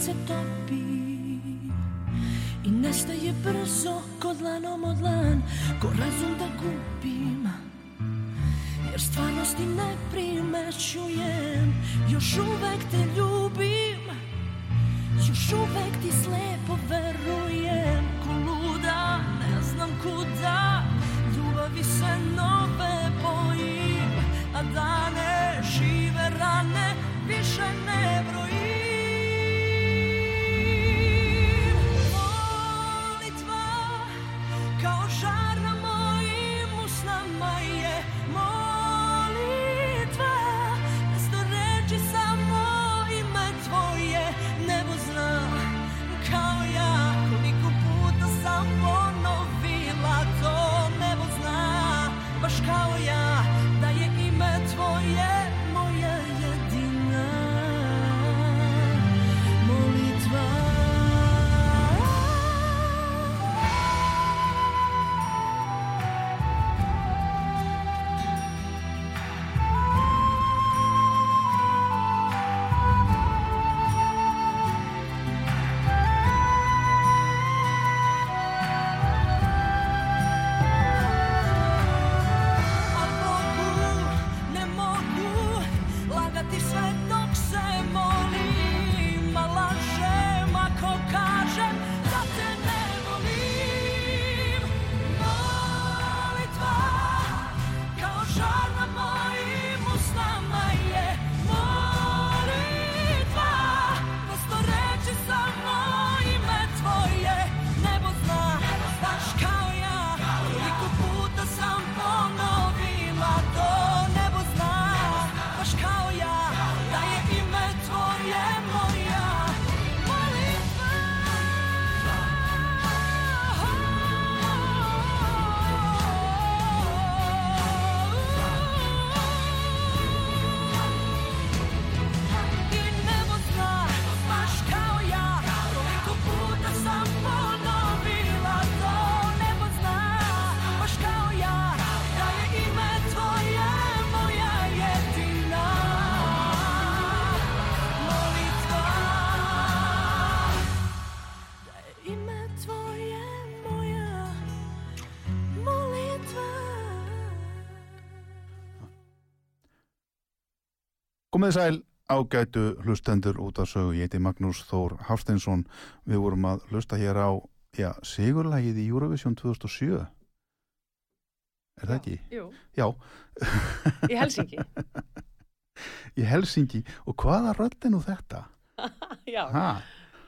Život se topi I nestaje brzo kod dlanom od lan Ko razum da gubim Jer stvarnosti ne primećujem. Još uvek te ljubim Još uvek ti slepo verujem. Ko luda, ne znam kuda Ljubavi se nove bojim A dane žive rane Više ne brojim Komið sæl ágætu hlustendur út af sögu, ég heiti Magnús Þór Hafsteinsson. Við vorum að hlusta hér á já, sigurlægið í Eurovision 2007. Er það ekki? Jú, Já, í Helsingi. í Helsingi. Og hvaða rödd nú þetta? Já, Ha,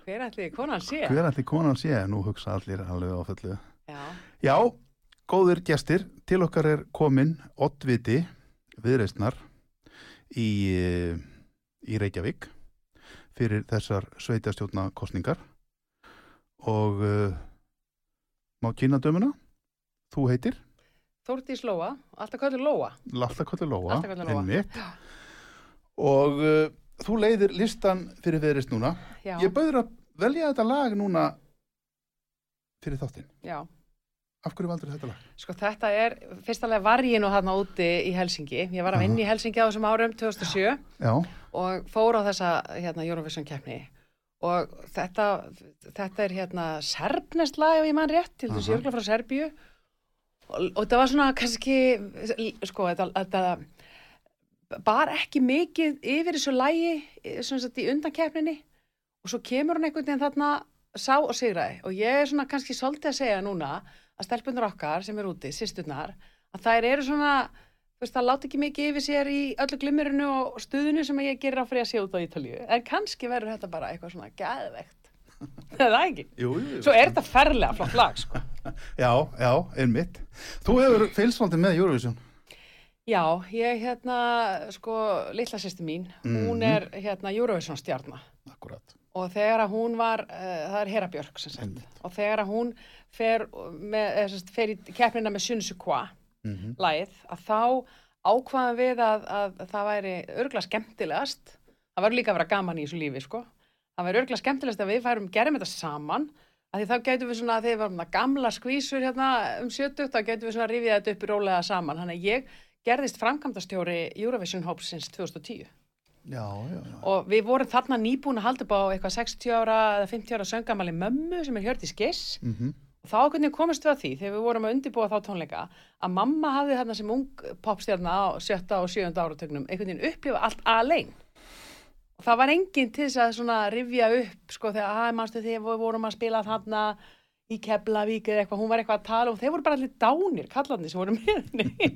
hver ætli konan sé? hver ætli konan sé? Nú hugsa allir alveg á fullu. Já, Já, góðir gestir, til okkar er komin Ottviti viðreistnar í, eh, í Reykjavík fyrir þessar sveitastjórna kostningar og uh, má kynna dömuna? Þú heitir? Þórdís Lóa, alltaf kallur Lóa. Alltaf kölluð Lóa. einmitt. og uh, þú leiðir listan fyrir viðreist núna. Já, ég bauður að velja þetta lag núna fyrir þáttinn. Já. Af hverju valdur þetta lag? Sko þetta er, fyrstalega var ég nú hann úti í Helsingi. Ég var að vinna í Helsingi á þessum árum 2007 Já, og fór á þessa hérna, Eurovision keppni. Og þetta, þetta er hérna serbnest lag ef ég mann rétt, til þessu jörgla frá Serbíu. Og, og þetta var svona kannski, sko, þetta, þetta bar ekki mikið yfir þessu lagi sagt í undankeppninni og svo kemur hún einhvern veginn þarna sá og sigraði og ég er svona kannski svolítið að segja núna að stelpunir okkar sem er úti, sýsturnar, að þær eru svona, þú veist, það láti ekki mikið yfir sér í öllu glimmerinu og stuðinu sem ég gerir á fyrir að sé út á Ítalíu, en kannski verður þetta bara eitthvað svona gæðvegt. Það er það ekki. Jú, jú. Svo er þetta ferlega flott lag, sko. Já, já, einmitt. Þú hefur fylgst svolítið með Eurovision. Já, ég hérna, sko, litla sýsti mín, hún Mhm. er hérna Eurovision stjarnar. Akkurat. Og þegar að hún var, uh, það er Hera Björk sem sagt, Einmitt. og þegar að hún fer, með, eða, sem sagt, fer í keppnina með Sunsu Qua, Mm lagið, að þá ákvaðum við að, að, það væri örgla skemmtilegast, það var líka að vera gaman í þessu lífi, sko, það væri örgla skemmtilegast að við færum, gerum þetta saman, að því þá gætum við svona, þegar við varum það gamla skvísur hérna um 70, þá gætum við svona rifið þetta upp í rólega saman, þannig að ég gerðist framkvæmdastjóri Eurovision Hópsins 2010 Já, já, já. og við vorum þarna nýbúin að halda upp á eitthvað 60 ára eða 50 ára söngamali mömmu sem er hjört í skiss Mm og þá hvernig komist við að því þegar við vorum að undirbúa þá tónleika að mamma hafði þarna sem ung popstjarna á sjötta og sjöunda áratögnum einhvern veginn upplifa allt alein. Og það var enginn til þess að rifja upp sko þegar að mannstu þegar við vorum að spila þarna í Keflavík eða eitthvað, hún var eitthvað að tala og þeir voru bara allir dánir, kallarnir sem voru með henni.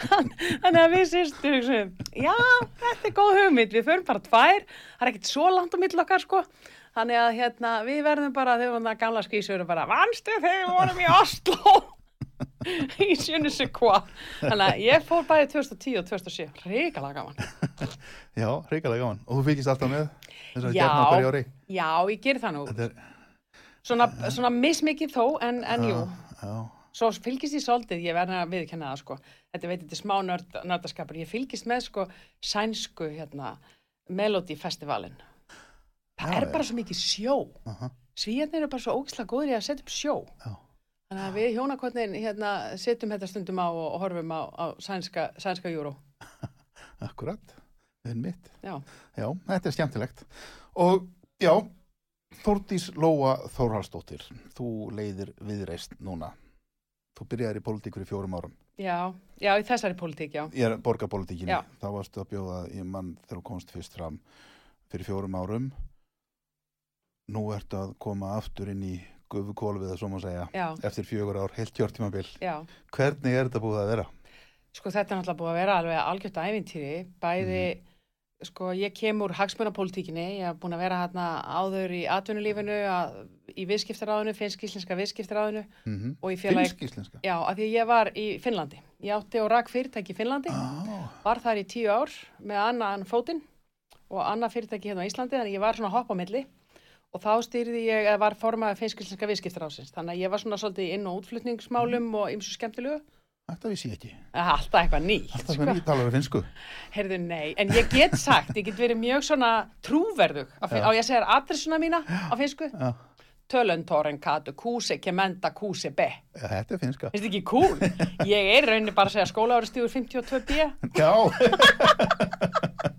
Þannig að við sýstum já, þetta er góð hugmynd við förum bara tvær, það er ekkert svo langt á mill okkar sko, þannig að hérna, við verðum bara, þegar það gamla skísur bara, vannstu þegar við vorum í Oslo í sjönu sig hvað þannig að ég fór bæði 2010 og 2007 reikalega gaman. Já, reikalega gaman. Og þú fylgist alltaf með þessari Já. gefna hverju ári. já, ég ger það nú. Þetta er, svona, svona mismikið þó, en, en jú. Já, svo fylgist ég svolítið, ég verði að viðkenna það sko, þetta veit, þetta er smá nörd, nördaskapur ég fylgist með sko sænsku hérna, Melody Festivalin það Já, er bara svo mikið sjó. Aha, svíjarnir eru bara svo ógislega góður í að setja upp sjó. Já. þannig að við hjónakotnin hérna, setjum þetta stundum á og, og horfum á, á sænska, sænska júró Akkurat. Það er mitt. já, Já, þetta er skemmtilegt. Og já, Þórdís Lóa Þórhalsdóttir, þú leiðir viðreist núna. Þú byrjaðir í pólitík fyrir fjórum árum. já, já, í þessari pólitík, já Ég er borgarpólitíkinni. Já. Þá varstu að bjóða í mann þegar þú komst fyrst fram fyrir fjórum árum. Nú ertu að koma aftur inn í gufu kólfið, svo má segja, já, eftir fjögur ár, heilt kjörtímabil. já Hvernig er þetta búið að vera? Sko þetta er náttúrulega búið að vera alveg algjört ævintýri, bæði, sko ég kem úr hagsmunapólitíkinni, ég hef búin að vera hérna áður í atvinnulífinu, að, í viðskiptaráðinu, finnsk íslenska viðskiptaráðinu Mm og í félagi, Finnsk íslenska? já, af því ég var í Finnlandi. Ég átti og rak fyrirtæki í Finnlandi, Ah, var þar í tíu ár með annan fótinn og annað fyrirtæki hérna á Íslandi, þannig ég var svona hopp á milli og þá stýrði ég, eða var formaði finnsk íslenska viðskiptaráðsins, þannig að ég var svona svolítið inn- og útflutningsmálum og ymsu skemmtilegu. Þetta vissi ég ekki. Alltaf eitthvað nýtt. Alltaf sko. með nýtt alveg finnsku. Heyrðu, nei, en ég get sagt, ég get verið mjög svona trúverðug, á, á ég segja adressuna mína á finsku, Já, töluntoren katu, kúse, kemenda, kúse, be. já, þetta er finska. Finnst þið ekki cool? Ég er rauninni bara að segja skólaári stígur 52b. Já.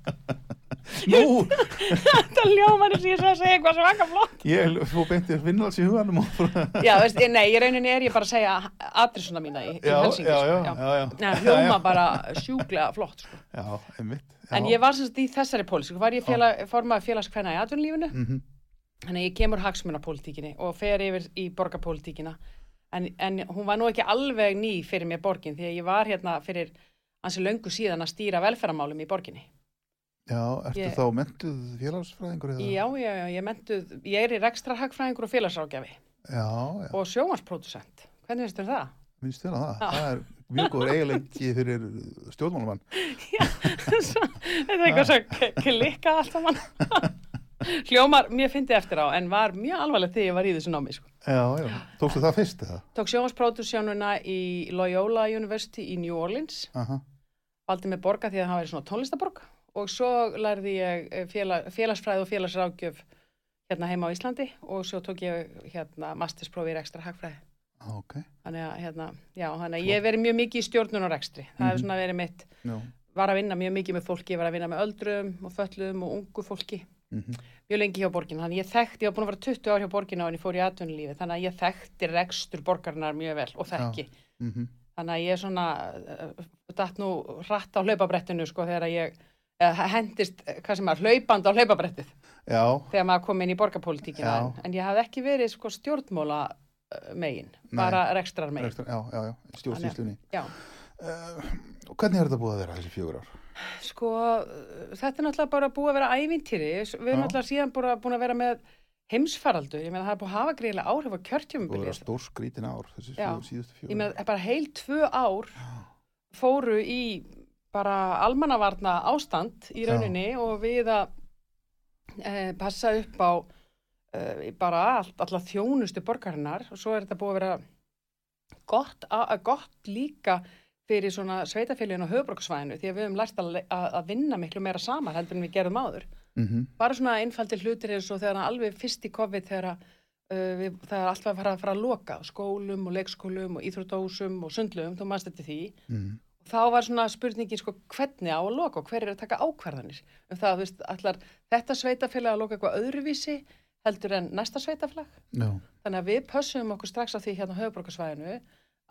Nú, Þetta að ég sé að segja eitthvað svaka flott. ég fór beintið vinnals í huganum og Já, veist, nei, í rauninni er ég bara að segja adressuna mína í, í Já, Helsingi. já, sko, já, já, já. Nei, hljóma bara sjúklega flott, sko. Já, einmitt. Já. En ég var sem sagt í þessari pólitík, var ég félag, formaði félagskvenna í atvinnulífinu. Mhm. Þannig að ég kemur hagsmunapólitíkinni og fer yfir í borgarpólitíkina. En, en hún var nú ekki alveg ný fyrir mér borgin því að ég var hérna fyrir ansi löngu síðan að stýra velferðamálum í borginni. Já, ertu Ég- þá mentuð félagsfræðingur eða? Já, já, já, ég mentuð, ég er í rekstrarhagfræðingur og félagsrákjafi Já, já, og sjónvarspródusent. Hvernig finnst þér það? minnst þér að það. Já. Það er mjög góður eiginleiki fyrir stjórnmálumann. Svo- Þetta er eitthvað svo klikka allt saman. Hljómar, mér fyndi eftir á, en var mjög alvarlegt þegar ég var í þessu námi, sko. Já, já. Tókstu það fyrst eða? Tók sjónvarspródusjónuna í Loyola University í New Orleans Aha, valdi mig borga því að það væri svona tónlistaborg og svo lærði ég eh, félag, félagsfræði og félagsrákjöf hérna heima á Íslandi og svo tók ég hérna mastersprófi í rekstra hagfræði. ok. Þannig að, hérna, já, þannig að ég hef verið mjög mikið í stjórnun og rekstri. Það hefur Mhm. svona verið mitt, Já. var að vinna mjög mikið með fólki, var að vinna með öldrum og föllum og ungu fólki. Mm Mjög lengi hjá borginu, þannig að ég þekkti, ég var búin að vera 20 ár hjá borginu en ég fór í atvinnulífi, þannig að ég þekkti rekstur borgarinnar mjög vel og þekki. Mm Þannig að ég er svona, uh, datt nú hratt á hlaupabrettinu sko þegar ég hendist, eh, hvað sem er, hlaupand á hlaupabrettið. Já, þegar maður kom inn í borgarpólitíkina. Já. en, en ég hafði ekki verið sko stjórnmóla uh, megin, Nei. bara rekstrar megin. Rekstur, já, já, já, stjórnsýslunni. Já, Uh, hvernig er þetta búið að vera þessi fjögur ár? sko þetta er náttúrulega bara búið að vera ævintýri, við erum náttúrulega síðan búin að vera með heimsfaraldur, ég meina það er búið að hafa greiðlega áhrif á og vera kjörtjumubili stór skrítin ár þessi síðustu fjóra ég meina bara heil tvö ár fóru í bara almannavarna ástand í Já. rauninni og við að e, passa upp á e, bara all, alla þjónustu borgarinnar og svo er þetta búið að vera gott, a, a, gott líka fyrir svona sveitafélagin á höfbruksvæðinu því að við höfum lært að, að, vinna miklu meira saman heldur en við gerðum áður mm bara svona einfaldir hlutir eins og þegar alveg fyrst í COVID þegar að, við, það er alltaf að fara að fara að loka skólum og leikskólum og íþróttósum og sundlum, þú mannst þetta því mm. Þá var svona spurningin sko hvernig á að loka og hver er að taka ákvarðanir um það, þú veist, allar þetta sveitafélag að loka eitthvað öðruvísi heldur en næsta sveitafélag já, þannig að við pössum okkur strax á því hérna á höfuborgarsvæðinu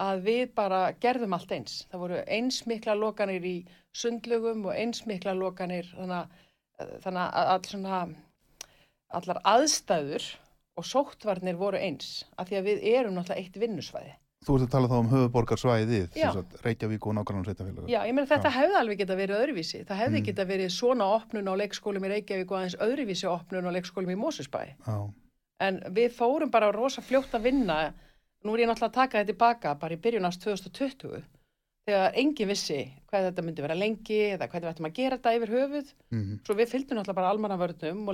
að við bara gerðum allt eins. Það voru eins mikla lokanir í sundlugum og eins mikla lokanir þannig að, þannig að all svona, allar aðstæður og sóttvarnir voru eins af því að við erum náttúrulega eitt vinnusvæði. Þú ert að tala þá um höfuborgarsvæðið Já. Reykjavík og nákvæmlega sveitafélag Já, ég meina þetta hefði alveg geta verið öðruvísi. Það hefði Mm. geta verið svona opnun á leikskólum í Reykjavík og aðeins öðruvísi opnun á leikskólum í Mósusbæ. já, En við fórum bara rosa fljótt að vinna. Nú er ég náttúrulega að taka þetta tilbaka bara í byrjun ást 2020 þegar engin vissi hvað þetta myndi vera lengi eða hvernig við ættum að gera þetta yfir höfuð. mm. Svo við fylgdum náttúrulega bara almannavörnum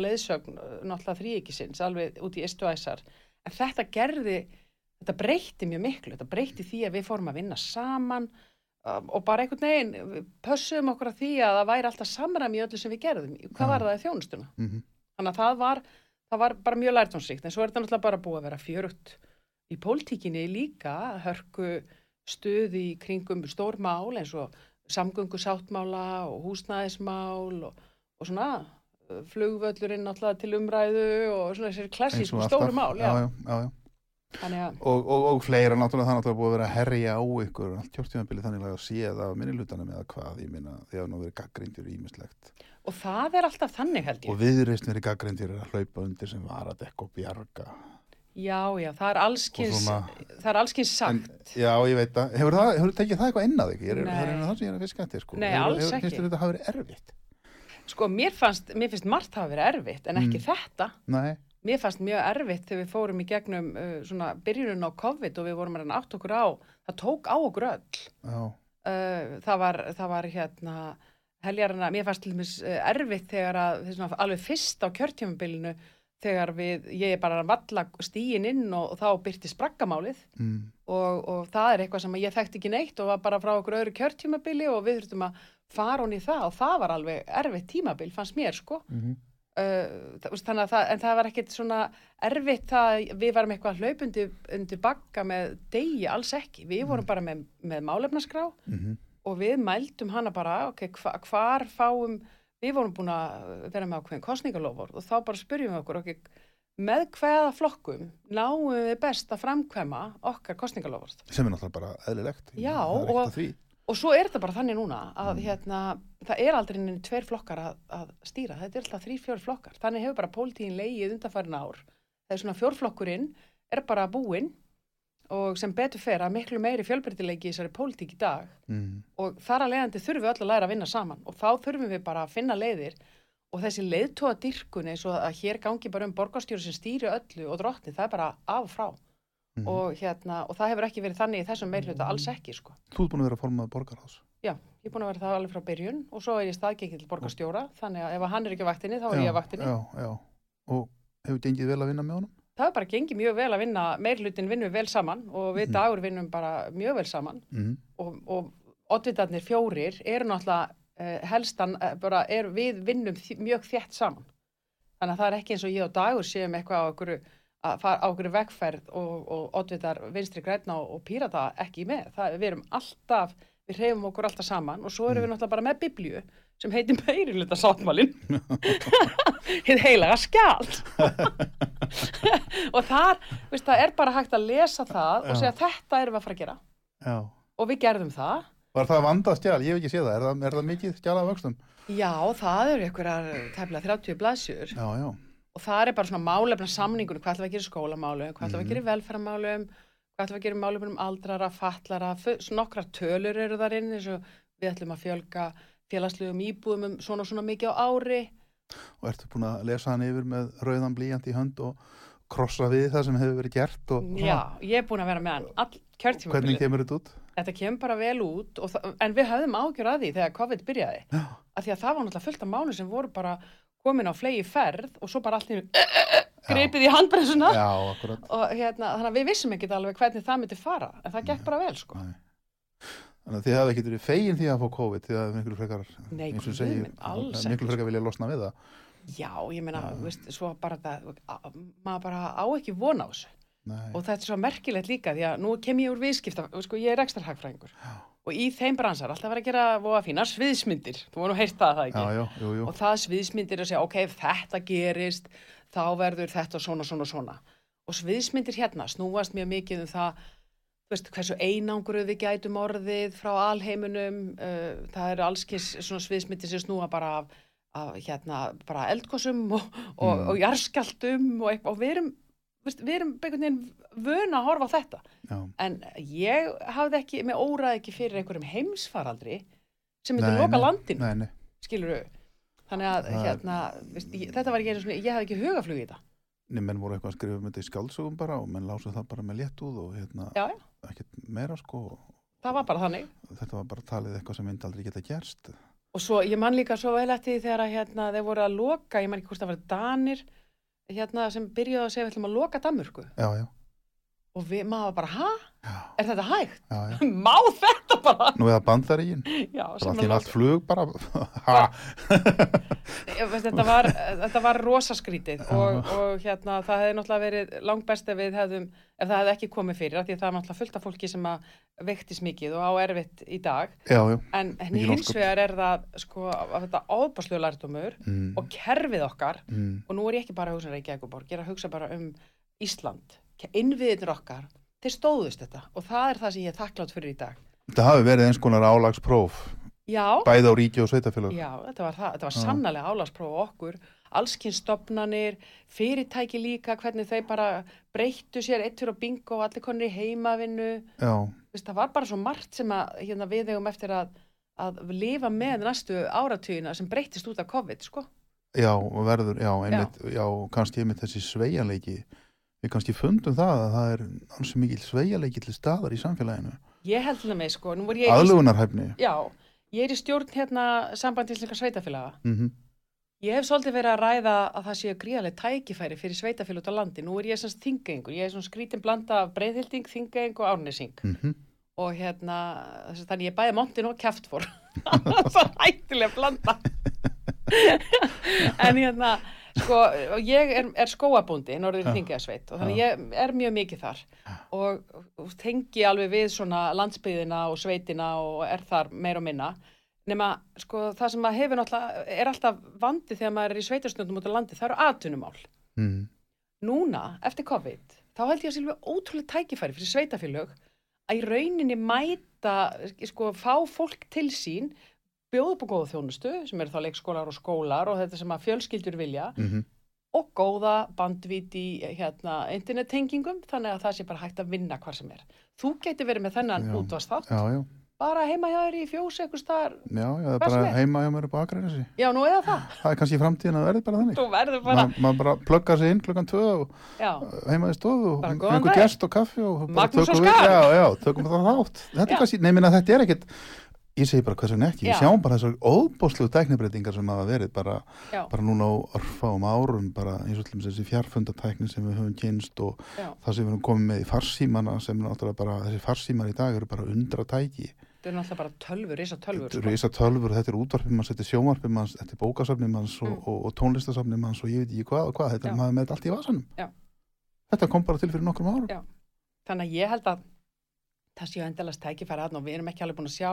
þetta breytti mjög miklu. Þetta breytti því að við fórum að vinna saman um, og bara einhvern veginn pössum okkur að því að það væri alltaf samræmi í öllu sem við gerðum. Hvað var það í þjónustuna? Mm Þannig að það var, það var bara mjög lærtónsríkt, en svo er þetta náttúrulega bara búið að vera fjörugt í pólitíkinni líka, hörku stuð í kringum stór mál eins og samgöngu sáttmála og húsnæðismál og, og svona flugvöllurinn náttúrulega til umræðu og svona þessir klassísku stóru mál, já. já, já, Og, og, og fleira náttúrulega það náttúrulega búið að vera að herja á ykkur allt kjörtíðanbili þannig að sé það af minnilutanum eða hvað, ég minna, því að nú verið gaggrindir ímislegt og það er alltaf þannig held ég. og viðreist verið gaggrindir að hlaupa undir sem var að dekka og bjarga Já, já, það er allskins, Og svona- það er allskins sagt. En, já, ég veit það, hefur það, hefur tekið það eitthvað að þig? Ég er, það er einu það sem ég er að fiska eftir, sko. Nei, hefur, hefur, ekki. Þér þetta hafa verið erfitt? Sko, mér, fannst, mér finnst margt hafa verið erfitt, en ekki Mm. þetta. Nei, Mér fannst mjög erfitt þegar við fórum í gegnum uh, svona byrjunum á COVID og við vorum að átt okkur á, það tók á okkur öll. Uh, það, var, það var hérna heljarina, mér fannst til dæmis uh, erfitt þegar að, svona, alveg fyrst á kjörtjöfumbilinu þegar við, ég er bara að valla stíin inn og, og þá byrti sprakkamálið mm, og, og það er eitthvað sem ég þekkti ekki neitt og var bara frá okkur öðru kjörtjöfumabili og við þurftum að fara hún í það og það var alveg erfitt tímabil, fannst mér sko. mm Uh, þannig að það, en það var ekkert svona erfitt það, við varum eitthvað hlaup undir, bakka með degi, alls ekki, við vorum bara með, með málefnaskrá mm og við mældum hana bara, ok, hva, hvar fáum, við vorum búin að vera með ákveðin kostningalofur og þá bara spyrjum við okkur, ok, með hvaða flokkum náum við best að framkvæma okkar kostningalofur sem er náttúrulega bara eðlilegt. Já, og- að. Og svo er þetta bara þannig núna að hérna, það er aldrei neina tveir flokkar að, að stýra, þetta er alltaf þrý, fjór flokkar. Þannig hefur bara pólitíkin leigið undanfærin ár. Það er svona fjórflokkurinn er bara búinn og sem betur fer að miklu meiri fjölbreytileiki í þessari pólitík í dag. Mm, og þar að leiðandi þurfum við öll að læra að vinna saman. Og þá þurfum við bara að finna leiðir. Og þessi leiðtóa dyrkun eins og að hér gangi bara um borgarstjóri sem stýri öllu og drottni, það er bara af og frá mm. og, hérna, og það hefur ekki verið þannig í þessum meirhluta alls ekki sko. Þú ert búin að vera formað borgarhás. Já, ég er búin að vera það alveg frá byrjun og svo er ég staðgengið til borgarstjóra þannig að ef hann er ekki á vaktinni þá er ég á vaktinni Já, já. Og hefur gengið vel að vinna með honum? það er bara gengið mjög vel að vinna meirhlutin vinnum við vel saman og við Mhm. dagur vinnum bara mjög vel saman Mm. og, og oddvitarnir fjórir eru náttúrulega uh, helstan, uh, bara er, við vinnum mjög þétt saman. Þannig að það er ekki eins og ég og dagur séum eitthvað á okkur, að fara á okkur vegferð og, og oddvitar vinstri græna og, og pírata ekki með. Það, við erum alltaf, við hreyfum okkur alltaf saman og svo erum við náttúrulega bara með biblíu sem heitir meiriluta sáttmálin. Hið heilaga skjál. og þar, veist, það er bara hægt að lesa það og segja þetta erum við að fara að gera. Já. Og við gerðum það. Var það vandað skjál? Ég hef ekki séð það. Er það, er það mikið skjál af vöxtum? Já, það eru einhverjar tæmlega 30 blaðsjur Já, já. Og það er bara svona málefna samningunum, hvað ætlum við að gera í skólamálum, hvað ætlum við að gera í velferðamálum, hvað ætlum við að gera í málefnum um aldrara, fallara, nokkrar tölur eru þar inn eins og við ætlum að fjölga félagslegum íbúðum um svona og svona mikið á ári og ertu búin að lesa hann yfir með rauðan blíjant í hönd og krossa við það sem hefur verið gert og. Já, ég er búin að vera með hann all hvernig kjörtímabilið. kemur þetta út? Þetta kemur bara vel út, en við höfðum ágjör að því þegar COVID byrjaði. Af því að það var náttúrulega fullt af mánu sem voru bara komin á flegi ferð og svo bara allt í einu gripið í handbremsuna. já, Og hérna, þannig að við vissum ekkert alveg hvernig það myndi fara, en það gekk bara vel, sko. Nei. Þannig að þið hefði ekki verið fegin því að fá COVID því að miklu frekar Nei, miklu frekar vilja losna við það Já, ég meina, Já. veist, svo bara það, maður bara á ekki vona á þessu. Nei, Og þetta er svo merkilegt líka, því að nú kem ég úr viðskipta, sko, ég er ekstra og í þeim bransar alltaf verið að gera voða fína sviðsmyndir, þú voru nú heyrt það, það ekki? já, já, jú, jú og það sviðsmyndir að segja, ok, þetta gerist, þá verður þetta svona, svona, svona. Og sviðsmyndir hérna snúast mjög mikið um það, þú veist, hversu einangruð við gætum orðið frá alheimunum, uh, það eru allskins svona sviðsmyndir sem snúa bara af, af hérna, bara eldkossum og, og, Mm. og jarskjaldum og, eitthvað, og við erum, við erum einhvern veginn vöna að horfa á þetta. já. En ég hafði ekki, með óraði ekki fyrir einhverjum heimsfaraldri sem myndi loka landinu Nei, nei, skilur þannig að hérna, veist, ég, þetta var ekki einu svona, ég hafði ekki hugaflug í þetta. Nei, menn voru eitthvað að skrifa um þetta í skáldsögum bara og menn lásu það bara með léttúð og hérna, já, já, ekkert meira sko það var bara þannig. Þetta var bara talið eitthvað sem myndi aldrei geta gerst. Og svo, ég man líka svo vel eftir því þegar að, hérna, þeir voru að loka, ég man ekki hvort það var Danir hérna, sem byrjuði að segja við ætlum að loka Danmörku. Já, já, og við, maður var bara, ha? já, Er þetta hægt? já, já. Má þetta bara? Nú eða bandarígin, Já, bara sem allt að í allt loka- flug bara, veist, þetta var, þetta var rosaskrítið og, og hérna, það hefði náttúrulega verið langt best ef við hefðum, ef það hefði ekki komið fyrir, af því að það er náttúrulega fullt af fólki sem að veiktis mikið og á erfitt í dag, já, já, en, hins vegar er það, sko, að þetta ábáslu lærdumur mm, og kerfið okkar, mm, og nú er ég ekki bara að hugsa um Reykjavíkuborg, ég er að hugsa bara um Ísland, innviðinir okkar, þeir stóðust þetta og það er það sem ég er þakklátt fyrir í dag. það hafi verið eins konar álagspróf, Já, bæði á ríki og sveitafélag. Já, þetta var, það, þetta var Já. sannlega álagspróf okkur, allskins stopnanir, fyrirtæki líka, hvernig þau bara breyttu sér eittur og bingo og allir konir í heimavinnu. Já, Vist, það var bara svo margt sem að, hérna, við eigum eftir að, að lifa með næstu áratugina sem breytist út af COVID, sko. já, verður, já, einmitt, já, kannski einmitt þessi sveigjanleiki, við kannski fundum það að það er alls mikil sveigjanleiki til staðar í samfélaginu. Ég held til það með, sko, Aðlugunarhæfni. Já, ég er í stjórn hérna samband íslenska sveitafélaga. Mm Ég hef svolítið verið að ræða að það séu gríðarlega tækifæri fyrir sveitafélag út á landi. Nú er ég semst þingengur, ég er svona skrítin blanda af breyðhilding, þingeng og árnesing. -hmm. og hérna, þannig ég bæði montin og kæft fór það er hættilega blanda en hérna sko, ég er, er skóabúndi norður í. Þingjasveit og þannig ég er mjög mikið þar. Og, og tengi alveg við svona landsbyðina og sveitina og er þar meir og minna. Nema sko það sem að hefur náttúrulega er alltaf vandi þegar maður er í sveitarstundum út á landi, það eru atvinnumál. Mm. núna, eftir COVID, þá held ég að silfa ótrúlega tækifæri fyrir sveitafélög að í rauninni mæta, sko, fá fólk til sín, bjóða upp á góða þjónustu, sem eru þá leikskólar og skólar og þetta sem að fjölskyldur vilja, Mm og góða bandvít í hérna, internettengingum, þannig að það sé bara hægt að vinna hvar sem er. Þú getur verið með þennan útvastátt, Já, já, bara heima hjá þér í fjós eitthvað staðar, já, já, það er Hvað bara heima hjá mér upp á Akranesi. já, nú eða það, Það er kannski í framtíðin að verði bara þannig. þú verður bara, Ma, maður bara pluggar sig inn klukkan tvö og já, heima í stofu og einhver gest og kaffi og Magnús og Skar. Já, já, tökum það þátt. Þetta er kannski, nefnir að þetta er ekkit, ég segi bara hvers vegna ekki, ég sjáum bara þessar óbóðslegu tæknibreitingar sem hafa verið bara, bara núna á örfáum árum, bara eins og dæmis þessi fjarfundatækni sem við höfum kynst og já, það sem við höfum komið með í farsímana sem náttúrulega bara, þessi farsímar í dag eru bara undra tæki. þetta er náttúrulega bara tölfur, risa tölfur, Þetta eru þessar tölfur, þetta er útvarpið manns, þetta er sjónvarpið manns, þetta er bókasafnið manns og, Mm. og, og tónlistasafnið manns og ég veit ekki hvað og hvað, þetta maður með allt í vasanum. Þetta kom bara til fyrir nokkrum árum. Þannig að ég held að það séu endalast tækifæri aðna og við erum ekki alveg búin að sjá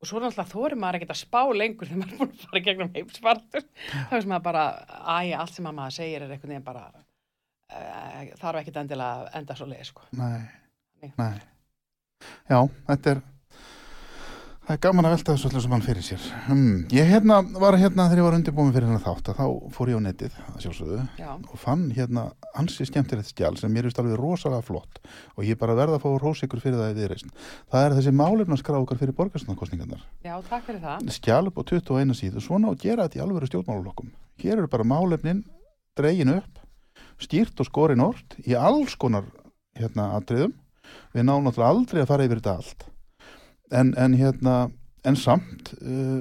og svo náttúrulega þorir maður ekkert að spá lengur þegar maður er búin að fara gegnum heimsfartur þá er sem maður bara, æ, allt sem að maður segir er einhvern veginn bara uh, þarf ekkert endilega að enda svo leið sko. Nei. nei. Já, þetta er Það er gaman að velta þessu öllu sem hann fyrir sér. Hmm. Ég hérna var hérna þegar ég var undirbúin fyrir hennar þátt að þá fór ég á netið, að sjálfsögðu, Já, og fann hérna ansi skemmtilegt skjál sem mér vist alveg rosalega flott og ég bara verða að fá rós ykkur fyrir það í viðreist. Það er þessi málefnaskrá okkar fyrir borgarstofnarkostningarnar. já, takk fyrir það. Skjál upp á 21 síðu, svona og gera þetta í alvöru stjórnmálulokkum. Hér eru bara málefnin dregin upp, skýrt og skorin orð í alls konar hérna atriðum. Við náum náttúrulega aldrei að fara yfir þetta allt. En, en hérna, en samt, uh,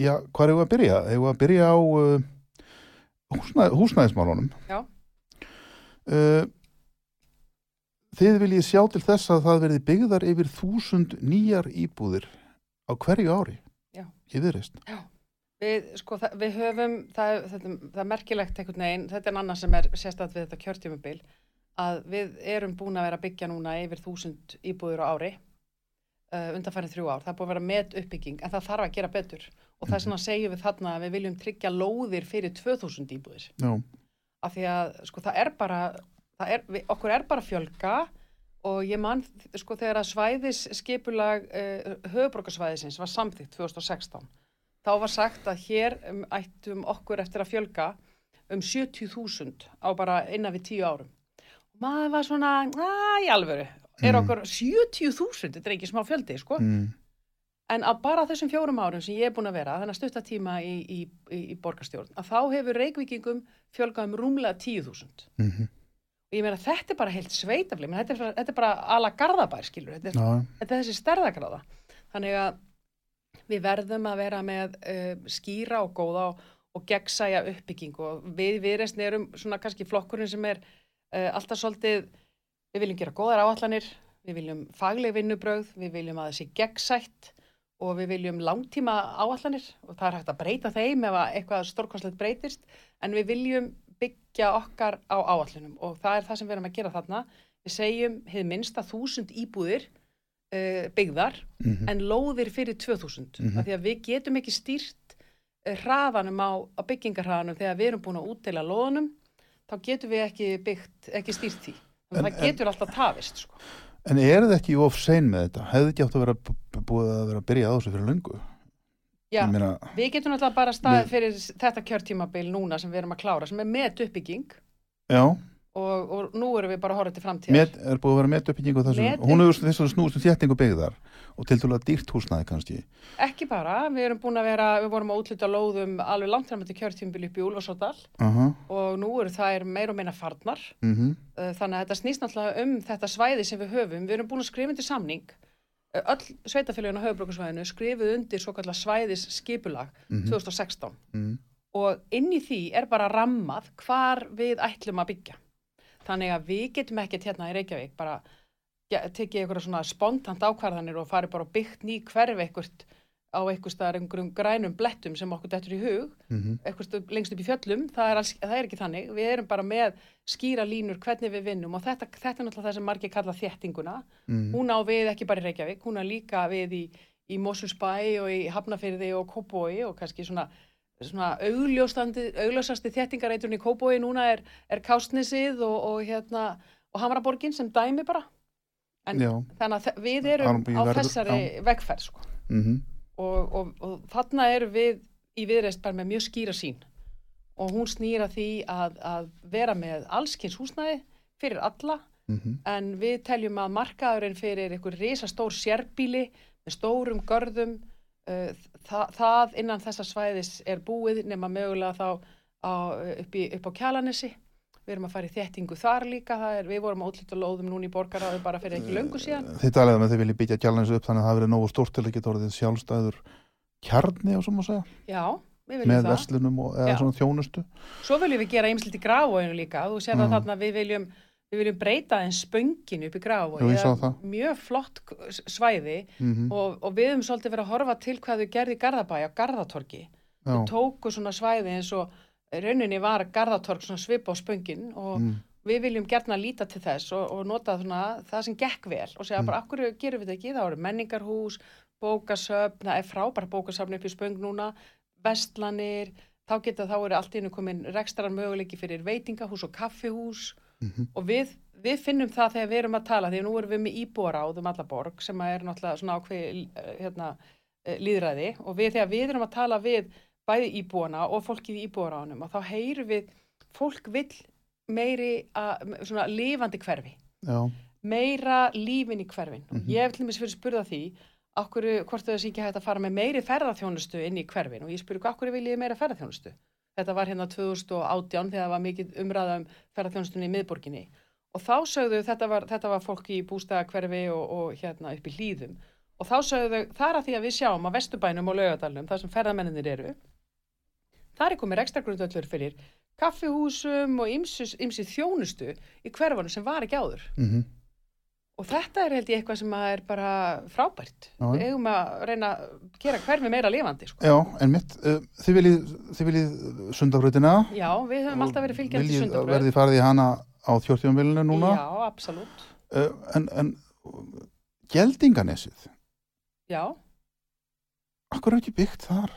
já, hvað er við að byrja? Við að byrja á uh, húsnæð, húsnæðismálunum? Já. Uh, þið viljið sjá til þess að það verði byggðar yfir þúsund nýjar íbúðir á hverju ári Já. í viðreist. Við, sko, það, við höfum, það, þetta, það er merkilegt einhvern veginn, þetta er annað sem er sérstætt við þetta kjörtjöfubil, að við erum búin að vera að byggja núna yfir þúsund íbúður á ári, uh, undanfærið þrjú ár. Það er búin að vera með uppbygging, en það þarf að gera betur. Og það er svona að segjum við þarna að við viljum tryggja lóðir fyrir 2000 íbúðir. Já, Af því að, sko, það er bara, það er, við, okkur er bara að fjölga og ég man, sko, þegar að svæðis skipulag uh, höfuborgarsvæðisins var samþýtt 2016 þá var sagt að hér um, ættum okkur eftir að fjölga um 70.000 á bara innan við 10 árum. Og maður var svona, að í alvöru, er Mm. okkur 70.000, þetta er ekki smá fjöldi, sko. mm, En á bara þessum fjórum árum sem ég er búin að vera, þannig að stutta tíma í, í, í, í borgarstjórn, að þá hefur reykvíkingum fjölgað um rúmlega 10.000. mm Og ég meina þetta er bara heilt sveitafli, menn þetta, er þetta er bara ala garðabær, skilur, þetta er, já, þetta er þessi stærðagráða. Þannig að við verðum að vera með uh, skýra og góða og, og gegnsæja uppbyggingu og við viðreysni erum svona kannski flokkurinn sem er uh, alltaf svolítið, við viljum gera góðar áallanir, við viljum fagleg vinnubrögð, við viljum að þessi gegnsætt og við viljum langtíma áallanir og það er hægt að breyta þeim ef að eitthvað stórkostlegt breytist en við viljum byggja okkar á áallunum og það er það sem við erum að gera þarna. Við segjum hefði minnsta þúsund íbúðir uh, byggðar mhm, en lóðir fyrir 2000 Mhm. af því að við getum ekki stýrt uh, hraðanum á, á byggingarhraðanum þegar við erum búin að útdeila lóðunum þá getum við ekki byggt, ekki stýrt því En- en, það getur alltaf tafist sko. En er það ekki of sein með þetta? Hefði ekki átt að vera búið að vera að byrja á þessu fyrir löngu? Já, meina, við getum alltaf bara staðið fyrir þetta kjörtímabil núna sem við erum að klára sem er met uppbygging já, og, og nú erum við bara að horfa til framtíðar. Met, er búið að vera met uppbygging og þessu, Met- hún hefur þess að snúst um þéttingu byggðar og til dæla dýrt húsnæði kannski. ekki bara, við erum búin að vera við vorum að útluta lóðum alveg langt fram til kjörtímabil upp í Úlfarsódal Uh og nú eru þær meir og meina farnar. Mhm, Uh, þannig að þetta snýst náttúrulega um þetta svæði sem við höfum. Við erum búin að skrifa undir samning. Uh, Öll sveitafélagin á höfubrókarsvæðinu skrifuð undir svo kallar svæðis Þannig að við getum ekkert hérna í Reykjavík bara ge- tekið einhverja svona spontant ákvarðanir og farið bara byggt ný hverfi einhvert á einhver staðar einhverjum grænum blettum sem okkur dettur í hug mhm, eitthvað stu- lengst upp í fjöllum, það er, alls, það er ekki þannig, við erum bara með skýra línur hvernig við vinnum og þetta, þetta er náttúrulega það sem margir kalla þéttinguna, mhm, hún á við ekki bara í Reykjavík, hún á líka við í, í Mosfellsbæ og í Hafnafyrði og Kópói og kannski svona, svona augljósasti þéttingareiturinn í Kópói núna er, er Kástnesið og, og hérna og Hamraborgin sem dæmi bara, en já, þannig að við erum á þessari vegferð sko. Mhm, og, og, og þarna erum við í viðreist bara með mjög skýra sín og hún snýra því að, að vera með allskins húsnæði fyrir alla. Mhm, en við teljum að markaðurinn fyrir einhver risastór sérbíli með stórum görðum uh, það, það innan þessa svæðis er búið nema mögulega þá á, upp, í, upp á kjalanessi við erum að fara í þéttingu þar líka er, við vorum að útlita lóðum núna í borgaráðu bara fyrir ekki löngu síðan Þið talaðu með þið viljið byggja kjálnins upp þannig að það verið nógu stórt til að geta orðið sjálfstæður kjarni og svo má segja, já, við viljum með það verslunum og, eða Já. svona þjónustu. Svo viljum við gera ymslit í gráfóinu líka. Þú sér Mhm. það þarna við viljum, við viljum breyta þeim spönginu upp í ég sá það. Mjög flott svæði Mhm, og, og við höfum svolítið verið að horfa til hvað þau gerði í Garðabæ á Garðatorgi. já, Þau tóku svona svæði eins og rauninni var Garðatorg svona svipa á spöngin og mm, við viljum gerna líta til þess og, og nota svona það sem gekk vel og segja Mm. bara, akkur gerum við þetta ekki? Það eru menningarhús, bókasöfn, það er frábæra bókasöfn upp í spöng núna, vestlanir, þá geta þá eru allt í hennu komin rekstrar möguleiki fyrir veitingahús og kaffihús mhm, og við, við finnum það þegar við erum að tala, að nú erum við með íbúaráð um alla borg sem er náttúrulega svona ákveð hérna, uh, líðræði og við þegar við erum að tala við bæði íbúana og fólkið í íbúaráðunum og þá heyrum við fólk vill meiri að, svona lifandi hverfi. Já, meira lífin í hverfin. Og Mhm. ég til dæmis fyrir spurða því okkur, hvort þau sé ekki hægt að fara með meiri ferðarþjónustu inn í hverfin? Og ég spurði okkur viljið þið meira ferðarþjónustu þetta var hérna 2018 þegar það var mikið umræða um ferðarþjónustunni í miðborginni. Og þá sögðu þetta var, þetta var fólk í bústæðakverfi og, og hérna upp í hlýðum og þá sögðu þau það er að því að við sjáum að Vesturbænum og Laugadalum þar sem ferðarmenninir eru það er komið rekstragrundöllur fyrir kaffihúsum og ymsi, ymsi þjónustu í hverfanum sem var ekki áður. Mhm, Og þetta er held ég eitthvað sem er bara frábært. Við eigum að reyna að gera hverfi meira lifandi, sko. já, en mitt uh, þið viljið, viljið sundafröðina Já, við höfum alltaf verið fylgjandi viljið sundabröð. verðið farið í hana á þjórtjónvilinu núna Já, absolutt. uh, en, en geldinganesið Já, akkur er ekki byggt þar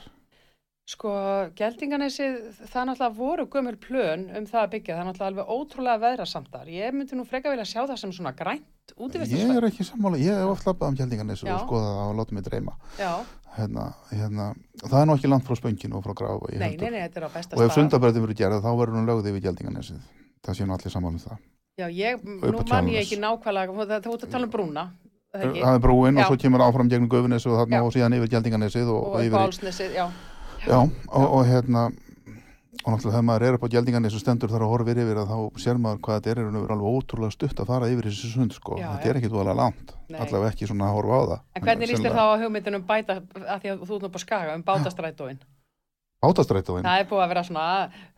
sko, geldinganesið, það náttúrulega voru gömul plön um það að byggja. Það er náttúrulega alveg ótrúlega veðrasamtar. Ég myndi nú freka vilja sjá það sem svona grænt ég útivistarsvæð. er ekki sammála, ég hef oft labbað um geldinganesið Já. og skoðað og látið mig dreyma Já, hérna, hérna, það er nú ekki langt frá spönginu og frá grafa nei, nei, nei, þetta er á besta og ef stað. sundabröðin verður gerð þá verður hún lögð yfir geldinganesið það sé nú allir sammála um það Já, ég, nú man ég ekki nákvæmlega, það- um er það er brúin og svo kemur áfram gegnum Gufunes og, þarna, Já. og síðan yfir geldinganesið og, Og yfir í já. Og, og hérna og náttúrulega þegar maður er upp á gjaldingarni sem stendur þar og horfir yfir að þá sér maður hvað þetta er er og veru alveg ótrúlega stutt að fara yfir þessi sund sko, Já, þetta er ekkit voðalega langt allavega ekki svona að horfa á það En hvernig líst þér þá sennilega- á hugmyndin um bæta, að því að þú nú upp á skaga, um bátastrætóin? Bátastrætóin Það er búið að vera svona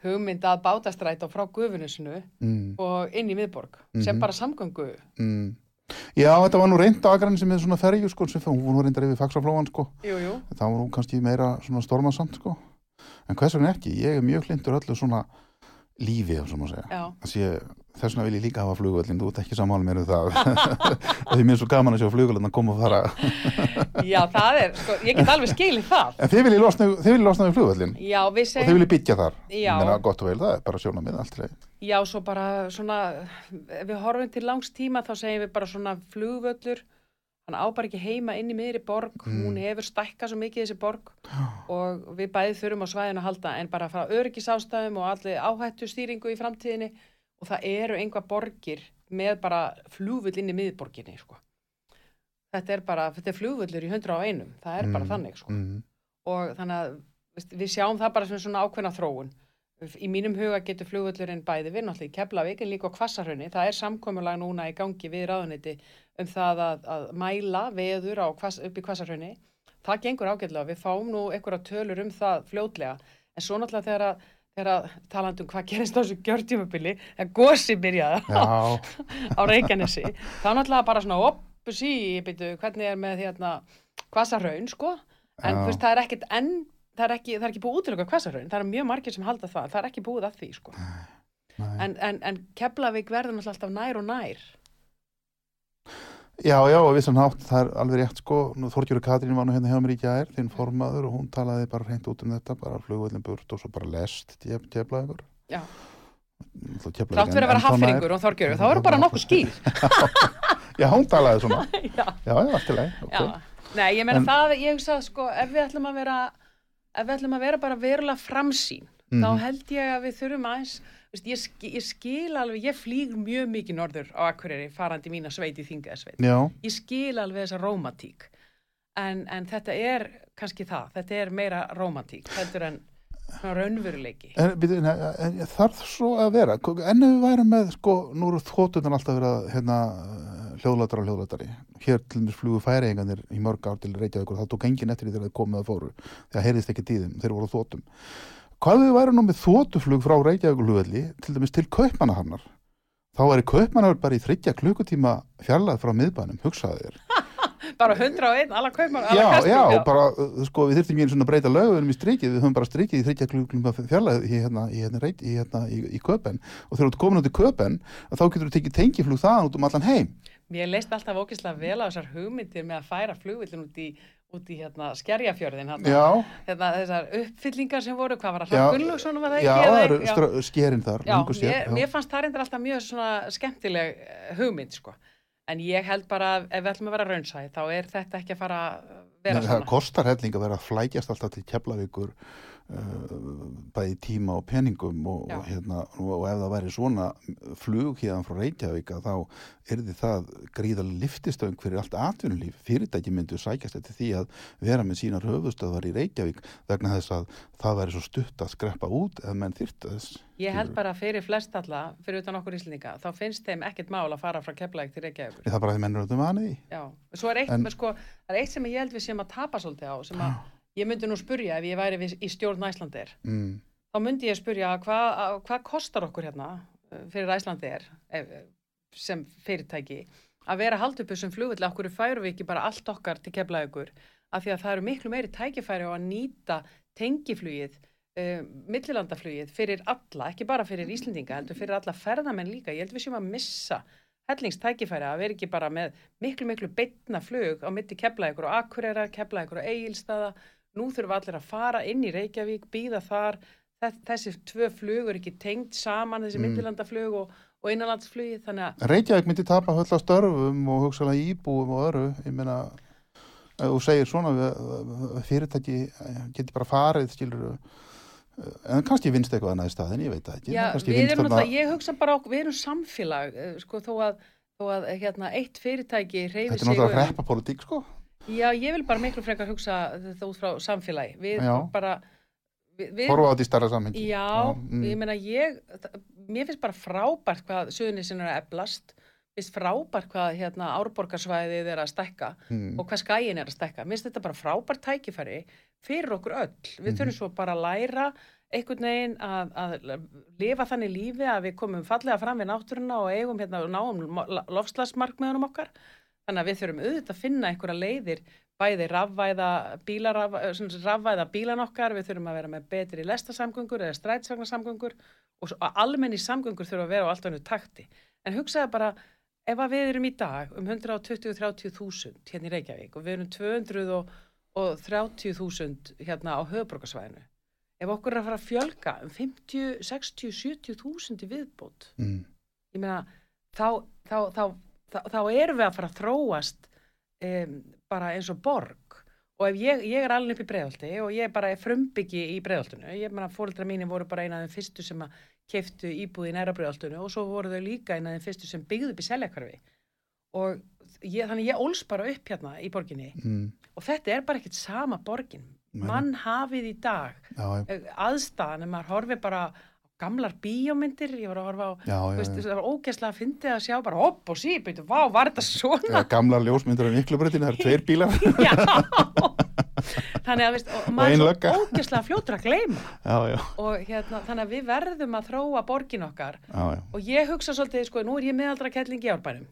hugmynd að bátastrætó frá gufunisinu mm, og inn í miðborg, sem Mhm. bara samgöngu. mm. Já, þetta var nú reynd á agrann sem er svona ferju sko, sem hún var reyndar yfir faxaflóan sko. Jú, jú. það var nú kannski meira svona stormasamt sko. En hvers vegna ekki, ég er mjög hlindur öllu svona lífi, ef svo má segja. Þess vegna vil ég líka hafa flugvöllin þú ert ekki sammála mér um það. Því mér er svo gaman að sjá flugvöllin að koma og fara. Já, það er, sko, ég get alveg skilið það. en þið viljið losna, þið viljið losna við flugvöllin Já, við og þið segjum, viljið byggja þar? Já. Ég meina, gott og vel, það er bara sjóna mið allt lagi. já, svo bara svona, við horfum til langs tíma þá segjum við bara svona flugvöllur, hann á bara ekki heima inn í miðri borg, Mm. hún hefur stækkað svo mikið þessi borg. Og við bæði þurfum á svæðinu að halda en bara frá öryggisástæðum og allir áhættu stýringu í framtíðinni. Og það eru einhvað borgir með bara flugvöll inn í miðborginni, sko. Þetta er bara, þetta er flugvöllur í 101, það er bara Mm, þannig, sko. mm, og þannig að við sjáum það bara sem svona ákveðna þróun í mínum huga getur flugvöllurinn bæði við náttúrulega í Keflavík en líka á Kvassarhrauni það er samkomulag núna í gangi við ráðuniti um það að, að mæla veður á, kvass, upp í Kvassarhrauni það gengur ágætlega, við fáum nú einhverja tölur um það fljótlega. En svo náttúrulega þegar að, þegar að talandi um hvað gerist á þessu gjörtjumabili þegar gósi byrjaði Já, á Reykjanesi þá náttúrulega bara svona oppu sí, byrju, hvernig er með hérna Kvassarhraun sko? En veist, það er ekkit enn það er ekki, það er ekki búið útilega Kvassarhraun það er mjög margir sem halda það, það er ekki búið að því sko. nei. en, en, en Keflavík verður alltaf nær og nær já, já, og vissan hátt, það er alveg rétt sko, Þorgjörður Katrín var nú hérna hjá mér í gær, þinn formaður og hún talaði bara hreint út um þetta, bara flugvöllin burt og svo bara lest, tjefla ykkur Já. Þrátt fyrir að vera haffringur og þorgjörður, þá eru bara nokkuð skýr Já, hún talaði svona já, Já, já, allt í lagi, ok já. Nei, ég meina það, ég hugsa sko, ef við ætlum að vera ef við ætlum að vera bara verulega framsýn þá Mhm. held ég að við þurfum aðeins veist, ég, skil, ég skil alveg, ég flýg mjög mikið norður á Akureyri farandi mína sveit í Þingaðsveit Já, ég skil alveg þessa rómatík en, en þetta er kannski það, þetta er meira rómatík heldur en svona raunveruleiki. Þarf svo að vera? En ef við værum með, sko, nú eru þóttunar alltaf verið að, hérna hljóðlatara og hljóðlatari, hér til mér flugu færiðingarnir í mörg ár til Reykjavíkur það tók engin eftir því þegar þeir komið að fóru þegar heyrðist ekki tíðum, þeir voru á þóttum hvað við værum nú með þóttuflug frá Reykjavíkurlugvelli, til dæmis til Kaupmannahamnar þá er Kaupmannahafn bara í þryggja klukkutíma fjarlæð frá miðbænum, hugsaði þér. Bara 101, alla kaupmann já, já, bara, uh, sko, við þurftum ekki svona að breyta lögunum í strikið, við höfum bara strikið í þryggja klukkutíma fjarlæð í hérna, í hérna, í, hérna, í, í Köpen og þegar þú ert komin út í Köpen þá getur þú tekið tengiflug þaðan út um allan heim Mér leist alltaf ókislega vel á þessar hugmyndir með að færa flugvillin út í, út í hérna, skerjafjörðin hérna. Já, Hérna, þessar uppfyllingar sem voru, hvað var það, Já, Hrafn Gunnlaugsson var það já, ekki? það eða- eru já. stra- skerin þar Já, sér, mér, mér fannst það reyndir alltaf mjög skemmtileg eh, hugmynd, sko. En ég held bara að ef við ætlum að vera raunsæð, þá er þetta ekki að fara að vera það svona. kostar helling að vera að flækjast alltaf til Keflavíkur bæði tíma og peningum og, hérna, og, ef það væri svona flug hérna frá Reykjavík að þá yrði það gríðalega liftistöng fyrir allt atvinnulíf. Fyrirtæki myndu sækjast eftir því að vera með sínar höfustöðvar í Reykjavík vegna þess að það væri svo stutt að skreppa út ef menn þyrta þess Ég held bara að fyrir flest alla, fyrir utan okkur íslendinga, þá finnst þeim ekkert mál að fara frá Keflæk til Reykjavíkur. það er bara því menn eru þetta vanið í Já, svo er eitt, En- sko, er eitt sem ég held við séum að tapa svolítið á, sem að ég myndi nú spurja ef ég væri við, í stjórn Æslandir, mm, þá myndi ég spurja hvað hva kostar okkur hérna uh, fyrir Æslandir ef, sem fyrirtæki að vera hald upp þessum flugulli, okkur færum við ekki bara allt okkar til Keflækur, af því að það eru miklu meiri tækifæri á að nýta tengiflugið uh, millilandaflugið fyrir alla, ekki bara fyrir Íslendinga heldur fyrir alla ferðamenn líka. Ég held við séum að missa hellingstækifæri að vera ekki bara með miklu miklu beitna flug á mitti keflaðið og akureyra, keflaðið og eigilstaða nú þurfum allir að fara inn í Reykjavík býða þar, Þess, þessi tvö flug eru ekki tengd saman þessi Mm. millilandaflug og, og innanlandsflugi þannig að Reykjavík myndi tapa höll á störfum og hugsalega íbúum og öru ég meina þú segir svona fyrirtæki geti bara farið skilur en kannski vinst eitthvað annað í staðin, ég veit það ekki. Já, við erum þarna- náttúrulega, ég hugsa bara okkur, við erum samfélag, eh, sko, þó að, þó að hérna, eitt fyrirtæki reyfi þetta er sig náttúrulega um- reppapólitík sko Já, ég vil bara miklu frekar hugsa þetta út frá samfélagi. Við Já. bara, horfa á þetta í starra samhengi Já, mm. ég meina ég, mér finnst bara frábært hvað suðunisinn er að eblast, finnst frábært hvað hérna árborgarsvæðið er að stekka mm. og hvað skæin er að stekka. Mér finnst þetta bara frábært tækifæri fyrir okkur öll. Við Mhm. þurfum svo bara að læra einhvern veginn að, að lifa þannig lífi að við komum fallega fram við náttúruna og eigum hérna og náum lofslagsmarkmiðunum okkar. Þannig að við þurfum auðvitað að finna einhverja leiðir bæði rafvæða, bíla, rafvæða bílan okkar, við þurfum að vera með betri lestasamgöngur eða strætsvagnarsamgöngur og almenni samgöngur þurfa að vera á allt annu takti. En hugsaði bara, ef við erum í dag um 120-30 þúsund hérna í Reykjavík og við erum 230 þúsund hérna á höfuborgarsvæðinu, ef okkur er að fara að fjölga um 50, 60, 70 þúsund í viðbót, Mm. ég meina, þá, þá, þá, þá, þá erum við að fara að þróast um, bara eins og borg. Og ef ég, ég er alveg upp í breiðalti og ég bara er frumbyggi í breiðaltinu ég meina fóreldra mínir voru bara eina af þeim fyrstu sem að keftu íbúð í næra breiðaltinu og svo voru þau líka eina af þeim fyrstu sem byggðu upp í seljakvarfi og ég, þannig ég óls bara upp hérna í borginni Mm. og þetta er bara ekkert sama borgin. Mann hafið í dag eh, aðstæðan, ef maður horfi bara gamlar bíómyndir, ég var að horfa á já, já, veist, það var ógeðslega að fyndi að sjá bara hopp og sí, byrju, vá, var þetta svona? Já, gamlar ljósmyndir af miklubreytinu, það eru tveir bílar. Já, þannig að veist, og maður er svo ógeðslega fljótur að gleyma. Já, já, og hérna, þannig að við verðum að þróa borgin okkar. Já, já. Og ég hugsa svolítið, sko, nú er ég meðaldra kettling í árbænum.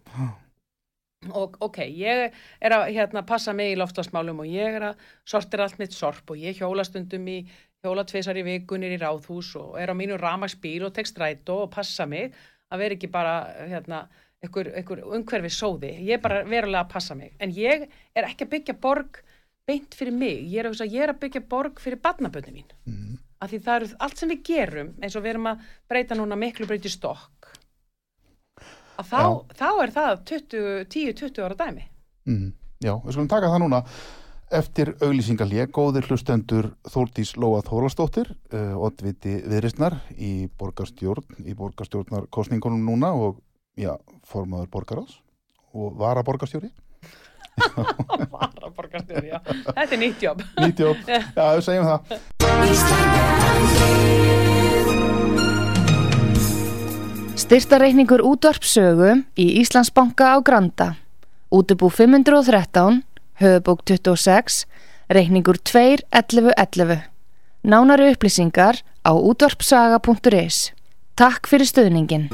Og ok, ég er að hérna, passa mig í loftlagsmálum og ég er að sortir allt mitt sorp og ég hjóla stundum í hjóla tvisar í vikunir í ráðhús og er á mínu ramagsbíl og tek strætó og passa mig að vera ekki bara hérna, einhver, einhver umhverfi sóði. Ég er bara verulega að passa mig. En ég er ekki að byggja borg beint fyrir mig, ég er að, hugsa, ég er að byggja borg fyrir barnabönni mín. Mm. af því það eru allt sem við gerum eins og við erum að breyta núna miklu breyti stokk. Að þá, þá er það 10-20 ára dæmi. Mm. Já, við skulum taka það núna eftir auglýsingalík, góðir hlustendur Þórdís Lóa Þólastóttir uh, oddviti viðristnar í borgarstjórn, í borgarstjórnar kostningunum núna og já, formaður borgaráðs og vara borgarstjóri Vara borgarstjóri, já. Þetta er nýtt jobb. nýtt jobb, já, við segjum það Styrtareikningur útvarpsögu í Íslandsbanka á Granda. Útubú 513, höfubók 26, reikningur 2.11.11. Nánari upplýsingar á útvarpsaga.is. Takk fyrir stöðningin.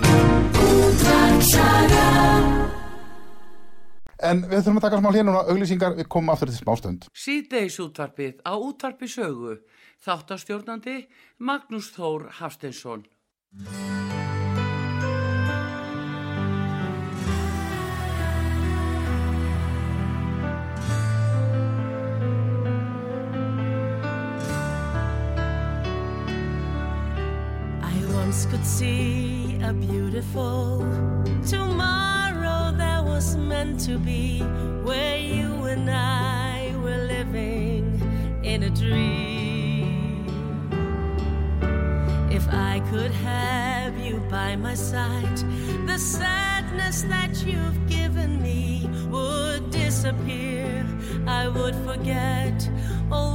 En við þurfum að taka smá hér núna auglýsingar, við komum aftur til smástönd Síðdeis útvarpið á útvarpi sögu. Þáttastjórnandi Magnús Þór Hafsteinsson. Could see a beautiful tomorrow that was meant to be where you and I were living in a dream. If I could have you by my side, the sadness that you've given me would disappear. I would forget all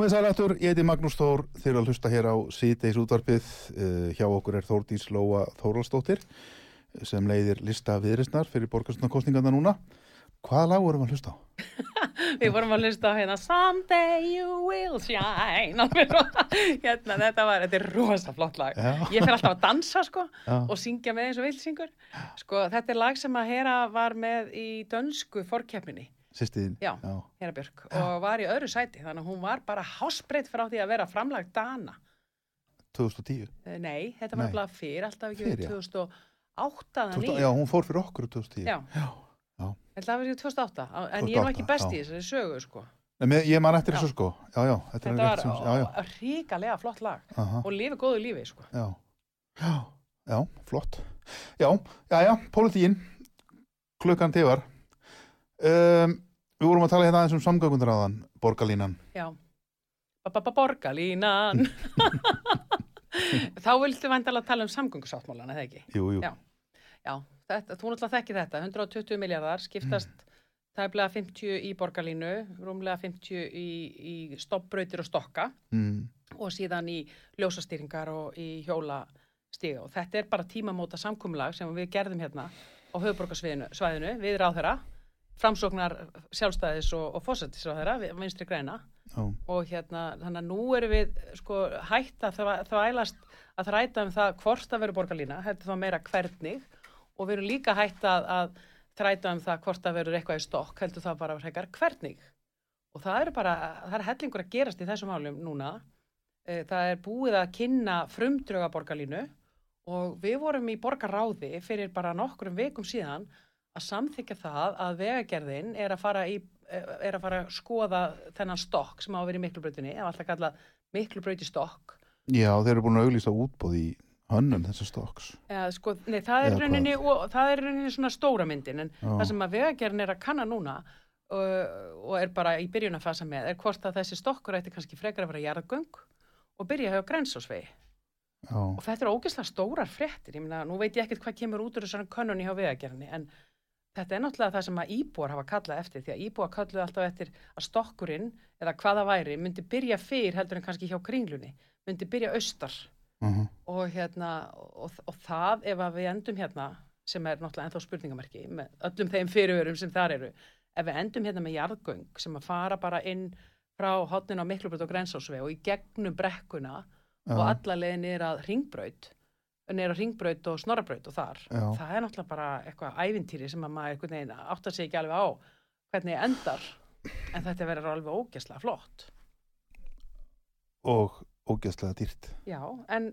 Komið sæl aftur, ég heiti Magnús Þór þeir eru að hlusta hér á síðdeis útvarpið uh, hjá okkur er Þórdís Lóa Þóraldsdóttir eh, sem leiðir lista viðrisnar fyrir borgarstundakostningarna núna Hvaða lag vorum við að hlusta á? Við vorum að hlusta á hérna Someday you will shine hérna, þetta var, þetta er rosa flott lag Já. Ég fer alltaf að dansa sko Já. og syngja með eins og vilsingur sko, þetta er lag sem að Hera var með í dönsku forkeppninni Sýstiðin? Já. Hera Björk. Og var í öðru sæti þannig að hún var bara hásbreytt frá því að vera framlag Dana. 2010 Eh, Nei, þetta var bara fyrir alltaf ekki Fyrr, já. 2008 eða 2000, 2009 Já, hún fór fyrir okkur 2010 Já. já. Þetta var ekki 2008 en ég er nú ekki 2008, best í já. þessari sögu sko. Nei, með, Ég man eftir Já. þessu sko. Já, já, þetta, var sem, já, já, ríkalega flott lag. Aha, og lifi góðu lífi sko. Já, já, já, flott. Já, já, já, pólitíkin. Klukkan tifar um, Við vorum að tala hérna aðeins um samgöngundraðan borgarlínan. Já, borgarlínan. Þá viltu vandalega tala um samgöngusáttmálan, eða ekki? Jú, jú, Já. Já, þetta, þú náttúrulega þekki þetta. 120 miljardar skiptast tæplega 50 í borgarlínu rúmlega 50 í, í stoppbrautir og stokka mm, og síðan í ljósastýringar og í hjólastíga og þetta er bara tímamóta samkumlag sem við gerðum hérna á höfuborgarsvæðinu svæðinu, við ráðherra framsóknar sjálfstæðis og, og fósættisráðherra, við vinstri græna. Já, og hérna, þannig að nú erum við sko hætt að þvæ- þvælast að þræta um það hvort það verður borgarlína er þá meira hvernig. Og við erum líka hætt að, að þræta um það hvort það verður eitthvað í stokk heldur það bara frekar hvernig. Og það eru bara, það er hellingur að gerast í þessum málum núna. Eh, það er búið að kynna frumdröga borgarlínu. Og við vorum í borgarráði fyrir bara nokkrum vikum síðan að samþykja það að vegagerðin er að fara, í, er að, fara að skoða þennan stokk sem á að vera í miklubrautinni, ef alltaf kallað miklubrauti stokk. já, þeir eru búin að auglýsa útbóð í hönnun þessar stokks Eða, sko, nei, það er Eða rauninni, og, það er rauninni svona stóra myndin, en Já. það sem að vegagerðin er að kanna núna uh, og er bara í byrjun að fasa með, er hvort að þessi stokkur ætti kannski frekar að vera jarðgöng og byrja hjá grensásvegi. Já, Og þetta eru ógeðslega stórar fréttir, ég meina, nú veit ég ekkert hvað kemur út úr þessari könnunni hjá vegagerðinni, en þetta er náttúrulega það sem að íbúar hafa kallað eftir því að íbúar kalluðu alltaf eftir að stokkurinn eða hvaða væri myndi byrja fyrr heldur en kannski hjá kringlunni myndi byrja austar. Uh og hérna og, og það ef að við endum hérna sem er náttúrulega ennþá spurningamerki með öllum þeim fyrirverum sem þar eru ef við endum hérna með jarðgöng sem að fara bara inn frá hotnin á Miklubröð og Grensásveg og í gegnum brekkuna og alla leiðin er að ringbraut að ringbraut og snorrabraut og þar. Já. það er náttúrulega bara eitthvað ævintýri sem að maður áttar sig ekki alveg á hvernig endar. En þetta verður alveg ógæslega flott. Og ógeðslega dýrt. Já, en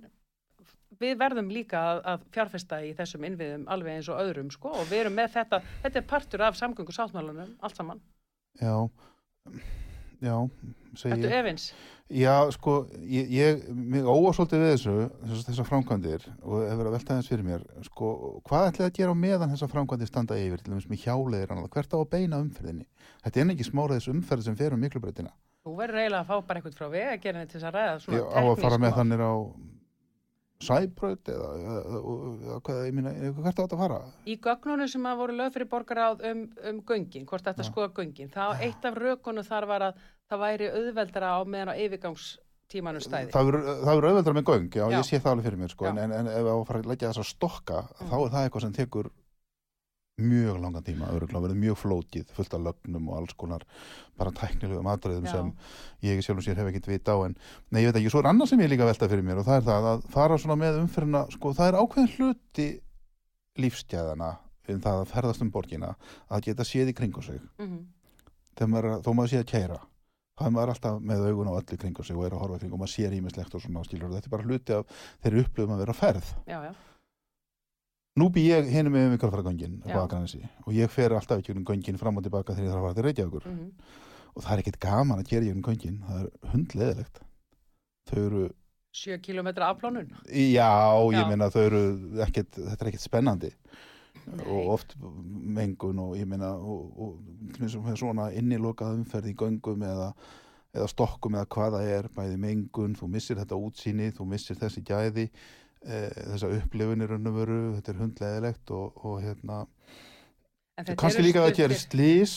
við verðum líka að, að fjárfesta í þessum innviðum alveg eins og öðrum sko og við erum með þetta, þetta er partur af samgöngu sáttmálunum, allt saman. já, já Þetta er efins. Já, sko, ég, ég svolítið við þessu, þessar, framkvæmdir og hefur að velta aðeins fyrir mér sko, hvað ætlið að gera meðan þessar framkvæmdir standa yfir, til dæmis með hjáleiðir annað, hvert á að beina umferðinni? Þetta er ekki smáraðis umferð sem fer um miklubreytina Þú verður eiginlega að fá bara eitthvað frá vegagerðinni til þess að ræða svona Ég á að fara með teknísk þannig á sæbraut eða, eða, eða, hvað, ég minna, hvert á þetta að fara? Í gögnunum sem að voru lög fyrir borgaráð um, um göngin, hvort þetta Já. skoða göngin, þá eitt af rökunum þar var að það væri auðveldara á meðan á yfirgangstímanum stæði. Það það verður auðveldra með göng, já, Já. ég sé það alveg fyrir mér sko, en, en, ef að fara að leggja þess að stokka, Mm. þá er það eitthvað sem tekur mjög langan tíma, örugglega verður mjög flókið, fullt af lögnum og alls konar bara tæknilegum atriðum Já. sem ég sjálf og sér hef ekkert vita á en nei, ég veit ekki, svo er annað sem ég líka velta fyrir mér og það er það að fara svona með umferðina sko, það er ákveðin hluti lífsgæðana um það að ferðast um borgina að geta séð í kringu sig. Mm þegar maður, er- þó maður sé að kæra er maður alltaf með augun á öllu kringu sig og er að horfa kring og maður sér ímislegt og svona skilur þetta er bara hluti af þeirri upplöfum að vera ferð. Já, já, nú bý ég hinum með. Bakranesi og ég fer alltaf ekki um göngin fram og tilbaka þegar ég þarf að fara til Reykjavíkur mm og það er ekkert gaman að gera ég um göngin það er hundleðilegt þau eru, sjö kilometra afplánun. já, ég Já. meina þau eru ekkert, þetta er ekkert spennandi Nei. og oft mengun og ég meina og, og svona innilokað umferð í göngum eða, eða stokkum eða hvað það er, bæði mengun þú missir þetta útsýni, þú missir þessi gæði þessa upplifunir veru, þetta er hundleðilegt og, og hérna, kannski líka að stuttir- gera slís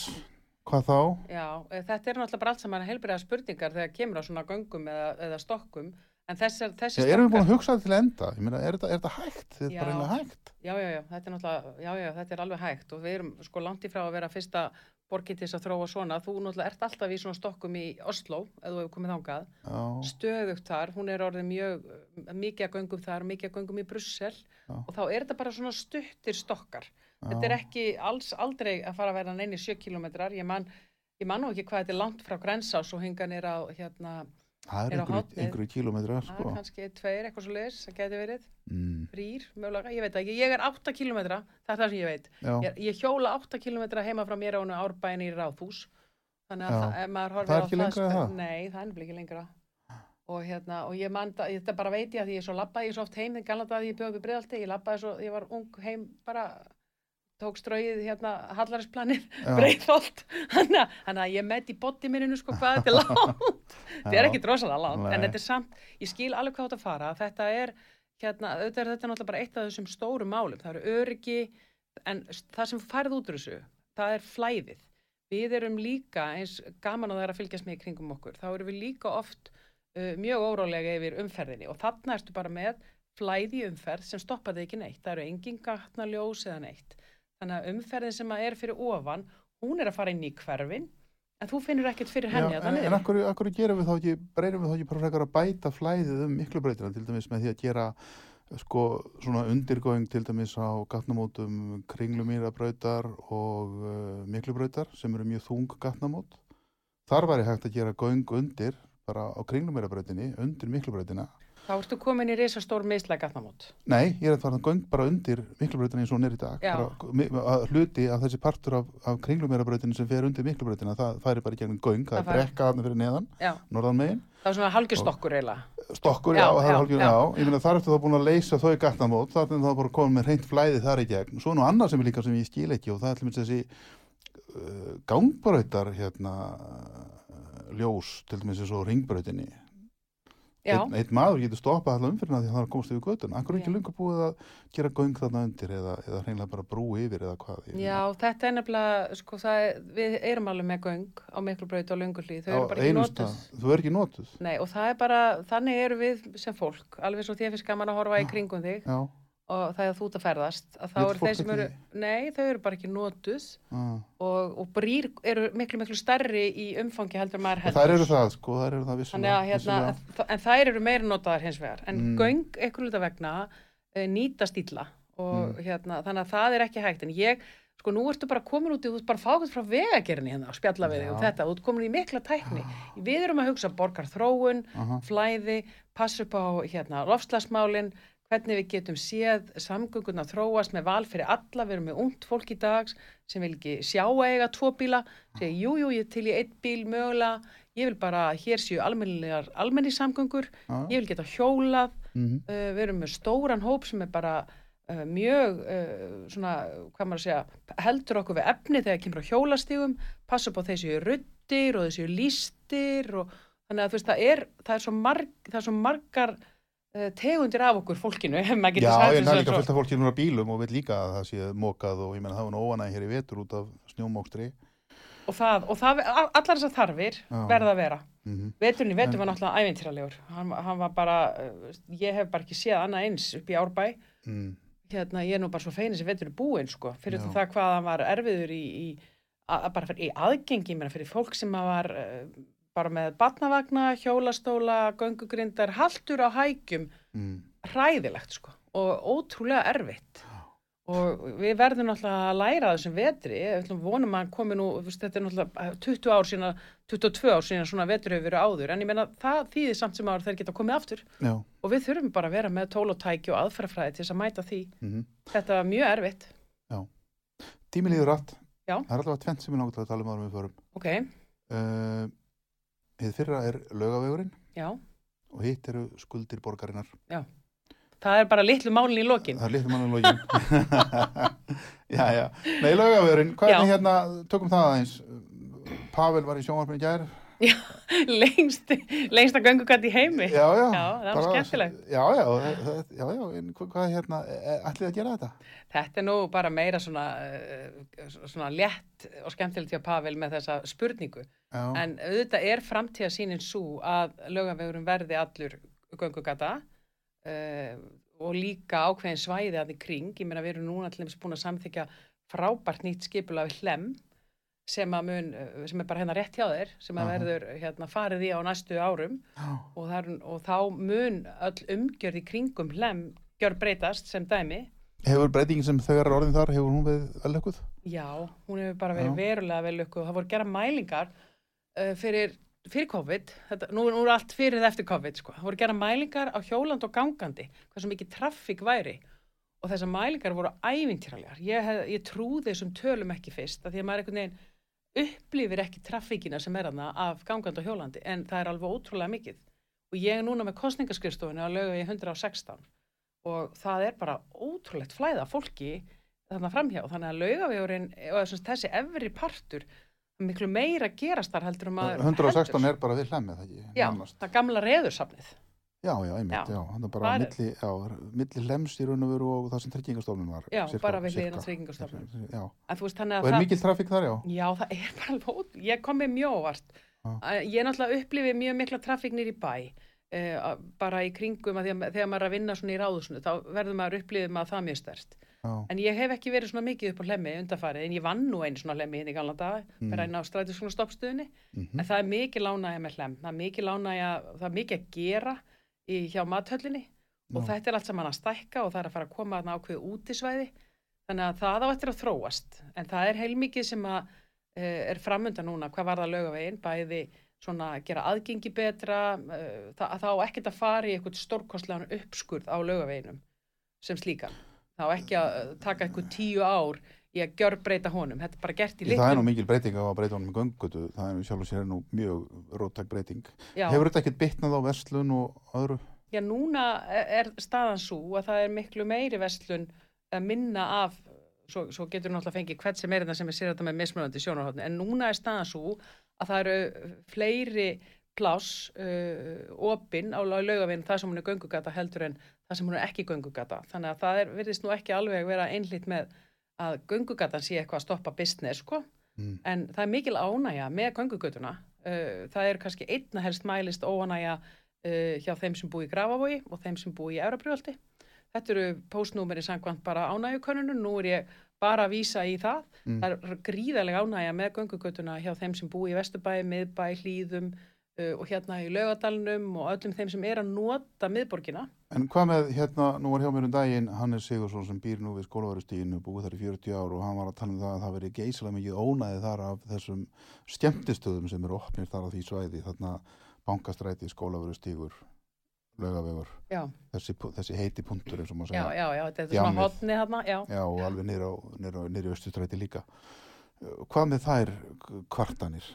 hvað þá? Já, eh, þetta er náttúrulega bara allt saman heilbriða spurningar þegar kemur á svona göngum eða, eða stokkum en þessar, þessi Já, erum við búin að hugsa þetta til enda? Ég meina, er þetta, er þetta hægt? Þetta er Já. bara einlega hægt Já, já, já, þetta er náttúrulega, já, já, þetta er alveg hægt og við erum sko langt í frá að vera fyrsta borgin til þess að þróa svona. Þú náttúrulega ert alltaf í svona stokkum í Oslo, eða þú hefur komið þangað. Já, Stöðugt þar, hún er orðið mjög, mikið að göngum þar, mikið að göngum í Brussel Já. og þá er þetta bara svona stuttir stokkar. Þetta já. er ekki alls aldrei að fara að vera neini sjö kilometrar. Ég man, ég man nú ekki hvað þetta er langt frá Grensás og hingan er á, hérna, það er er á einhverju, hornið. einhverju kílómetrar sko. kannski tveir, eitthvað svo leiðis, það geti verið, mm, þrýr, mögulega, ég veit það ekki. Ég er 8 kilometra, það er það sem ég veit. Ég, ég hjóla 8 km heima frá mér á árbæin í Ráðhús þannig að það, maður horfir Það er á ekki lengra það? Nei, það er ekki lengra og hérna, og ég man það, þetta bara veit ég að ég svo labbaði ég svo oft heim, gæla það að ég bjóði upp í breiðalti ég labbaði svo, ég var ung heim bara tók strauið hérna hallarinsplanið, Já. breiðholt. Þannig að- ég met í botti minninu sko hvað þetta er langt. Þetta er ekki drosalega langt, en þetta er samt ég skil alveg hvað þetta fara, þetta er hérna, auðvitað er þetta náttúrulega bara eitt af þessum stóru málum, það eru öryggi en það sem færð út úr þessu það er flæðið. Við erum líka, eins gaman að það að fylgjast með í kringum okkur, þá erum við líka oft uh, mjög órólega yfir umferðinni. Og þarna ertu bara með flæði umferð sem stoppar þig ekki neitt. Það eru engin gatnaljós eða neitt þannig að umferðin sem að er fyrir ofan hún er að fara inn í hverfin en þú finnur ekkert fyrir henni Já, að það en akkur, akkur gerum við þá ekki, breyrum við þá ekki bara frekar að bæta flæðið um miklu breytina til dæmis með því að gera sko svona undirgóing til dæmis á gatnamótum kringlumýrabrautar og uh, miklubrautar sem eru mjög þung gatnamót. Þar væri hægt að gera göng undir bara á kringlumýrabrautinni, undir miklubrautina. Þá ertu komin í risastór mislega gatnamót. Nei, ég er að fara að göng bara undir miklubrautinni eins og hún er í dag. Bara, hluti af þessi partur af, af kringlumýrabrautinni sem fer undir miklubrautina, það færi bara í gegnum göng, það, Það er brekka þarna fyrir neðan, já, norðan megin. það er svona halgjustokkur eiginlega. Stokkur, já, Já, það er já, já. meina þar ertu þá búin að leysa þau gatnamót, þar er það bara komið með reynd flæði þar í gegn, svo nú annað sem er líka sem ég skil ekki og það er uh, hérna uh, ljós, til dæmis eins og ringbrautinni Einn, einn maður getur stoppað allar umfyrirna því að það er að komast yfir göttun Akkur er ekki lengur búið að gera göng þarna undir eða, eða hreinlega bara brú yfir eða hvað? Ég Já, þetta er nefnilega, sko, það er, við erum alveg með göng á Miklubraut og Lönguhlíð, þau eru bara ekki stað. Þú er ekki notuð. Nei, og það er bara, þannig eru við sem fólk, alveg svo þér finnst gaman að horfa í kringum þig. Já, og það er þú út að ferðast, að þá eru þeir sem eru, nei, þau eru bara ekki notuð ah. og, og brýr eru miklu, miklu stærri í umfangi heldur maður heldur. þær eru það sko, þær eru það Þannig vissulega að hérna, vissulega. en þær eru meira notaðar hins vegar, en Mm. göng einhverju hluta vegna uh, nýtast illa og Mm. hérna, þannig að það er ekki hægt, en ég, sko, nú ertu bara komin út í, þú ert bara fákvæmt frá vegagerni hérna og spjalla við þig og þetta, þú ert komin í mikla tækni. Við erum að hugsa borgar þróun, Aha. flæði, passa upp á hérna, lofslagsmálin, hvernig við getum séð samgönguna þróast með val fyrir alla, við erum með ungt fólk í dags sem vil ekki sjá eiga tvo bíla, segja jú, jú, ég til í einn bíl mögulega, ég vil bara, hér séu almenni samgöngur, Já. ég vil geta hjólað, Mhm. uh, við erum með stóran hóp sem er bara uh, mjög, uh, svona, hvað maður að segja, heldur okkur við efni þegar kemur á hjólastígum, passa upp á þessi ruddir og þessi lístir og þannig að þú veist, það er, það er svo, marg, það er svo margar tegundir af okkur fólkinu, Já, ég næ líka fullt af fólki núna bílum og vil líka að það sé mokað og ég menna það var óanæg hér í vetur út af snjómókstri og það, og það, allar þessar þarfir Já. verða að vera. mm Veturinn í vetur var náttúrulega ævintýralegur. Hann, hann var bara, uh, ég hef bara ekki séð annað eins upp í Árbæ. mm. Hérna, ég er nú bara svo feinin sem vetur er búinn, sko. Fyrir það hvað hann var erfiður í, í að, bara fyrir, í aðgengi, fyrir fólk sem var uh, bara með batnavagna, hjólastóla, göngugrindar, haltur á hækjum, Mm. hræðilegt, sko. Og ótrúlega erfitt. Og við verðum náttúrulega að læra þessum vetri, við vonum að hann komi nú, þetta er náttúrulega 20 ár sína, 22 ár sína svona vetur hefur verið áður, en ég meina það þýðir samt sem áður þeir geta komið aftur Já, og við þurfum bara að vera með tól og aðferðafræði til þess að mæta því. mm Þetta var mjög erfitt. tími líður rætt Já. Það er alltaf tvent sem langt að tala um árum við förum Ok, uh, Hið fyrra er laugavegurinn. Já. og hitt eru skuldir borgarinnar. Það er bara litlu málin í lokin. Það er litur mann lógin Já, já. Nei, laugavegurinn, hvernig Já. hérna tökum það aðeins. Pavel var í sjónvarpinu í gær Lengst, lengsta göngugat í heimi. Já, já, Já, það var skemmtilegt. Já, já, já, já, en hvað, hérna, e- ætlið að gera þetta? Þetta er nú bara meira svona, uh, svona létt og skemmtilegt hjá Pavel með þessa spurningu. Já, En auðvitað er framtíðasýnin svo að lögavegurum verði allur göngugata uh, og líka ákveðin svæði að í kring. Ég meina við erum núna til dæmis búin að samþykja frábært nýtt skipula við hlem sem, að mun, eh, sem er bara hérna rétt hjá þér, sem að verður hérna, farið í á næstu árum og, það, er- og þá mun öll umgjörð í kringum hlem gjör breytast sem dæmi. hefur breytingin sem þegar er orðin þar, hefur hún við velökuð? Já, hún hefur bara verið Já. verulega vel lukkuð. Það voru gera mælingar uh, fyrir, fyrir COVID, þetta, nú, nú er allt fyrir eftir COVID, sko. Það voru gera mælingar á hjóland og gangandi, hversu mikið traffík væri. Og þessar mælingar voru ævintýralegar. Ég, ég trúði þessum tölum ekki fyrst, af því að maður einhvern veginn upplifir ekki traffíkina sem er hana af gangandi og hjólandi, en það er alveg ótrúlega mikið. Og ég er núna með kostningaskrifstofunni að lögu í 116 og það er bara ótrúlegt flæða fólki þarna framhjá, þannig að laugavegurinn og þess, þessi efri partur miklu meira gerast þar heldur um að 116 er bara við hlemmið, það ekki? já, það gamla reðursafnið Já, já, einmitt, Já. hann er bara milli, já, milli hlems í raun og veru og það sem tryggingastofnun var. Já, sirka- bara við hliðina á. Tryggingastofnun. Já, þú veist þannig og að er það mikil trafík þar, já? já, það er bara alveg ót- ég kom með mjög. Að ég náttúrulega upplifi mjög mikla trafík nýr í bæ uh, bara í kringum að að þegar maður er að vinna svona í ráðusinu þá verður maður upplifið maður það mjög Já, En ég hef ekki verið svona mikið upp á hlemmi undarfarið, en ég vann nú einu svona hlemmi hérna í gamla dag, Mm. bara einn á strætisvona stoppstöðinni, mhm, en það er mikið lánægja með hlemm, það er mikið lánægja, það er mikið að gera í, hjá mathöllinni og Já. þetta er allt saman að stækka og það er að fara að koma að ákveðu útisvæði, þannig að það á eftir að þróast, en það er heilmikið sem að uh, er framönda núna, hvað var það lögavegin, bæði svona að gera aðgengi betra, uh, það, það á ekkert að fara í eitthvað stórkostlegan uppskurð á lögaveginum sem slíkan. Það á ekki að uh, taka eitthvað tíu ár í að gjörbreyta honum. Þetta er bara gert í það er nú litlum. mikil breyting á að breyta honum með göngutu, það er nú sjálf og sér nú mjög róttæk breyting. Já, Hefur þetta ekkert bitnað á verslun og öðru? já, núna er staðan svo að það er miklu meiri vestlun að minna af, svo, svo getur náttúrulega fengið hvert sem er þetta sem er sér þetta með mismunandi sjónarhóttni, en núna er staðan svo að það eru fleiri pláss uh, opinn á laugavinn það sem hún er göngugata heldur en það sem hún er ekki göngugata. Þannig að það er, að göngugatan sé eitthvað að stoppa business, sko. Mm. En það er mikil ánægja með göngugötuna. Uh, það er kannski einna helst mælist óanægja uh, hjá þeim sem búi í Grafavogi og þeim sem búi í Eurabrjóldi. Þetta eru postnúmeri samkvæmt bara ánægjukönnunum. Nú er ég bara að vísa í það. Mm. Það er gríðarlega ánægja með göngugötuna hjá þeim sem búi í Vesturbæ, Miðbæ, Hlýðum og hérna í Laugadalnum og öllum þeim sem er að nota miðborgina. En hvað með, hérna, nú var hjá mér um daginn Hannes Sigursson sem býr nú við skólaverustíðinu búið þar í 40 ár og hann var að tala um það að það veri geysilega mikið ónæði þar af þessum skemmtistöðum sem eru opnir þar á því svæði þarna bankastræti, skólaverustígur laugavegur, Já, þessi, þessi heiti punktur eins og maður já, segja já, já, þetta er svona hotni hérna, já. Já, og alveg niður á östustræti líka Hvað með þær kvartanir?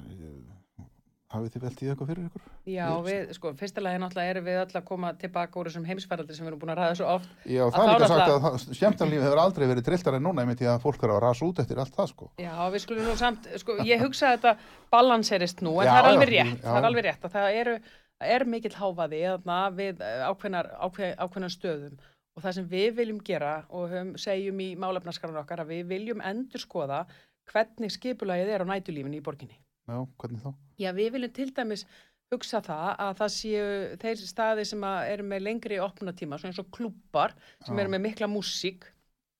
Hafið þið velt í eitthvað fyrir ykkur? Já, við, sko, fyrstilega náttúrulega erum við öll að koma tilbaka úr þessum heimsfaraldi sem við erum búin að ræða svo oft. Já, Að það er líka sagt náttúrulega- að skemmtarlífi hefur aldrei verið trilltar en núna einmitt því að fólk er að rasa út eftir allt það sko. Já, við skulum nú samt, sko, ég hugsa að þetta balanserist nú, en Já, það er alveg rétt, já. það er alveg rétt að það eru, er mikill háfaði þarna við eh, ákveðnar, ákveð, ákveðnar stöðum og það sem við viljum gera og höfum, segjum í málefnaskarinn okkar að við viljum endur skoða hvernig skipulagið er á nætulífinni í borginni. Já, hvernig þá? Já, við viljum til dæmis hugsa það að það séu þeir staði sem eru með lengri opnatíma, svona eins og klúpar sem eru með mikla músík,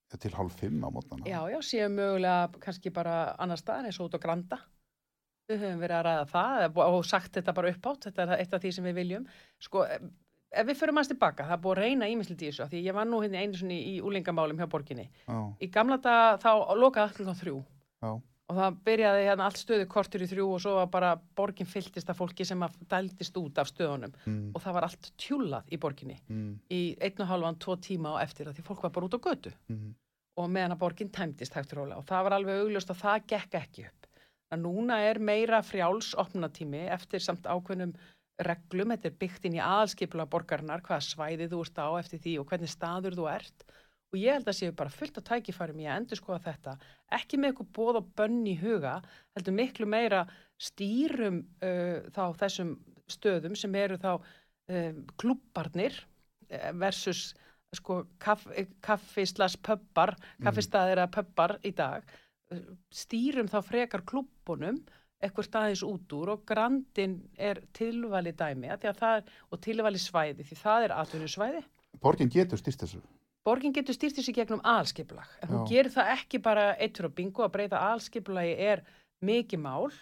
Ja, til hálf fimm á mótnana. já, já, séu mögulega kannski bara annar staðan eins og út á Granda. Við höfum verið að ræða það og sagt þetta bara upp átt, þetta er eitt af því sem við viljum. Sko, ef við förum aðeins tilbaka, það er búið að reyna ímislið í þessu, því ég var nú hérna einu svona í úlingamálum hjá borginni. Já, Í gamla dag þá lokaði allir þá þrjú já, og það byrjaði hérna allt stöðu kortur í þrjú og svo var bara borgin fylltist af fólki sem að dældist út af stöðunum. Mm, og það var allt tjúlað í borginni. Mm, í einn og halvan, tvo tíma á eftir að því fólk var bara út á götu. Mm, og meðan að borgin tæmdist hægt og rólega. Og það var alveg augljóst að það gekk ekki upp. Að núna er meira frjáls opnatími eftir samt ákveðnum reglum, þetta er byggt inn í aðalskipula borgarinnar, hvaða svæði þú ert á eftir því og hvernig staður þú ert og ég held að séu bara fullt af tækifærum í að endur skoða þetta, ekki með eitthvað bóð og bönn í huga, heldur miklu meira stýrum uh, þá þessum stöðum sem eru þá uh, klubbarnir eh, versus sko kaff, kaffi slas pöppar, kaffistæðir eða pöppar í dag, stýrum þá frekar klubbunum eitthvað staðis út úr og grandin er tilvali dæmi að að er, og tilvali svæði því það er atvinnusvæði. Borgin getur stýst þessu. Borgin getur stýrt þessi gegnum aðalskipulag en hún gerir það ekki bara eittur og bingo. Að breyta aðalskipulagi er mikið mál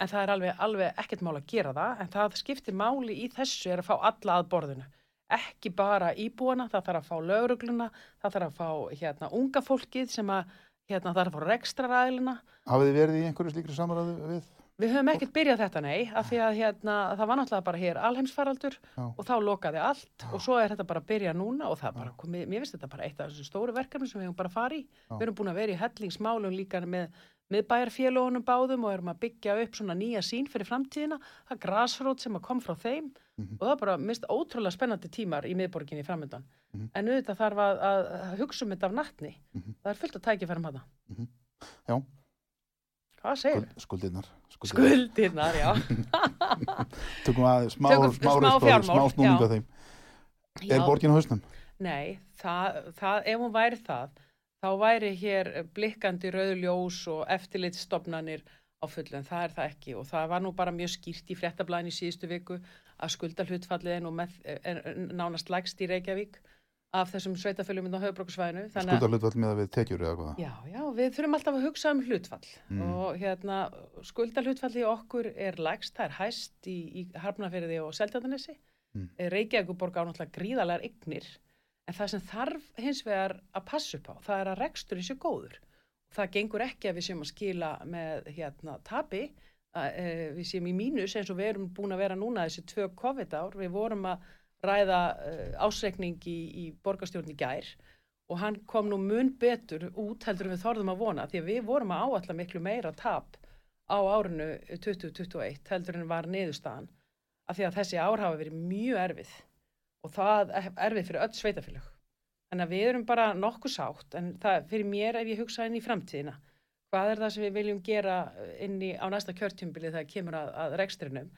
en það er alveg, alveg ekkert mál að gera það en það skiptir máli í þessu er að fá alla að borðinu. Ekki bara íbúana, það þarf að fá lögregluna, það þarf að fá hérna unga fólkið sem að hérna það þarf að fá rekstraræðilina Hafið þið verið í einhverju slíkri samræðu við? Við höfum ekkert byrjað þetta nei, af því að hérna, það var náttúrulega bara hér alheimsfaraldur Já. og þá lokaði allt og svo er þetta bara að byrja núna og það er bara komið, mér finnst þetta bara eitt af þessum stóru verkefni sem við höfum bara. Já. Við erum búin að vera í hellingsmálum líka með, með bæjarfélagunum báðum og erum að byggja upp svona nýja sín fyrir framtíðina, það er grasrót sem að kom frá þeim Mhm. og það er bara mist ótrúlega spennandi tímar í miðborginni framöndan. Mhm. En auðvitað þarf að, að, hugsa um þetta af nattni. Mhm. Það er fullt að. Já. Hvað segir? Skuld, skuldirnar. Skuldirnar, já. Tökum að smá, Tökum smá, smá smá, fjármál, smá snúninga já. þeim. Er borgin á hausnum? Nei, það, það, ef hún væri það, þá væri hér blikkandi rauðljós og eftirlitsstofnanir á fullum. Það er það ekki og það var nú bara mjög skýrt í fréttablaðin í síðustu viku að skuldalhutfallið er nú með, er nánast lægst í Reykjavík af þessum sveitafölum á höfbrókusvæðinu. Skuldarlutvall með að við tekjur eða hvað? Já, já, við þurfum alltaf að hugsa um hlutfall Mm. og hérna skuldalhutfalli okkur er lægst, það er hæst í, í Harfnafyrði og Seltjarnanesi. Mm. Reykjavíkuborg á náttúrulega gríðalegar eignir en það sem þarf hins vegar að passa upp á, það er að reksturinn sé góður. Það gengur ekki að við séum að skila með hérna tapi, að, e, við séum í mínus eins og við erum búin að vera núna þessi tvö COVID-ár, við vorum að ræða uh, ásreikning í, í borgarstjórn í gær og hann kom nú mun betur út heldur við þorðum að vona því að við vorum að áalla miklu meira tap á árinu 2021 heldur en var niðurstaðan af því að þessi ár hafa verið mjög erfið og það er erfið fyrir öll sveitafélög. Þannig að við erum bara nokkuð sátt en það fyrir mér ef ég hugsa inn í framtíðina hvað er það sem við viljum gera inn í, á næsta kjörtjumbili þegar kemur að, að rekstrinum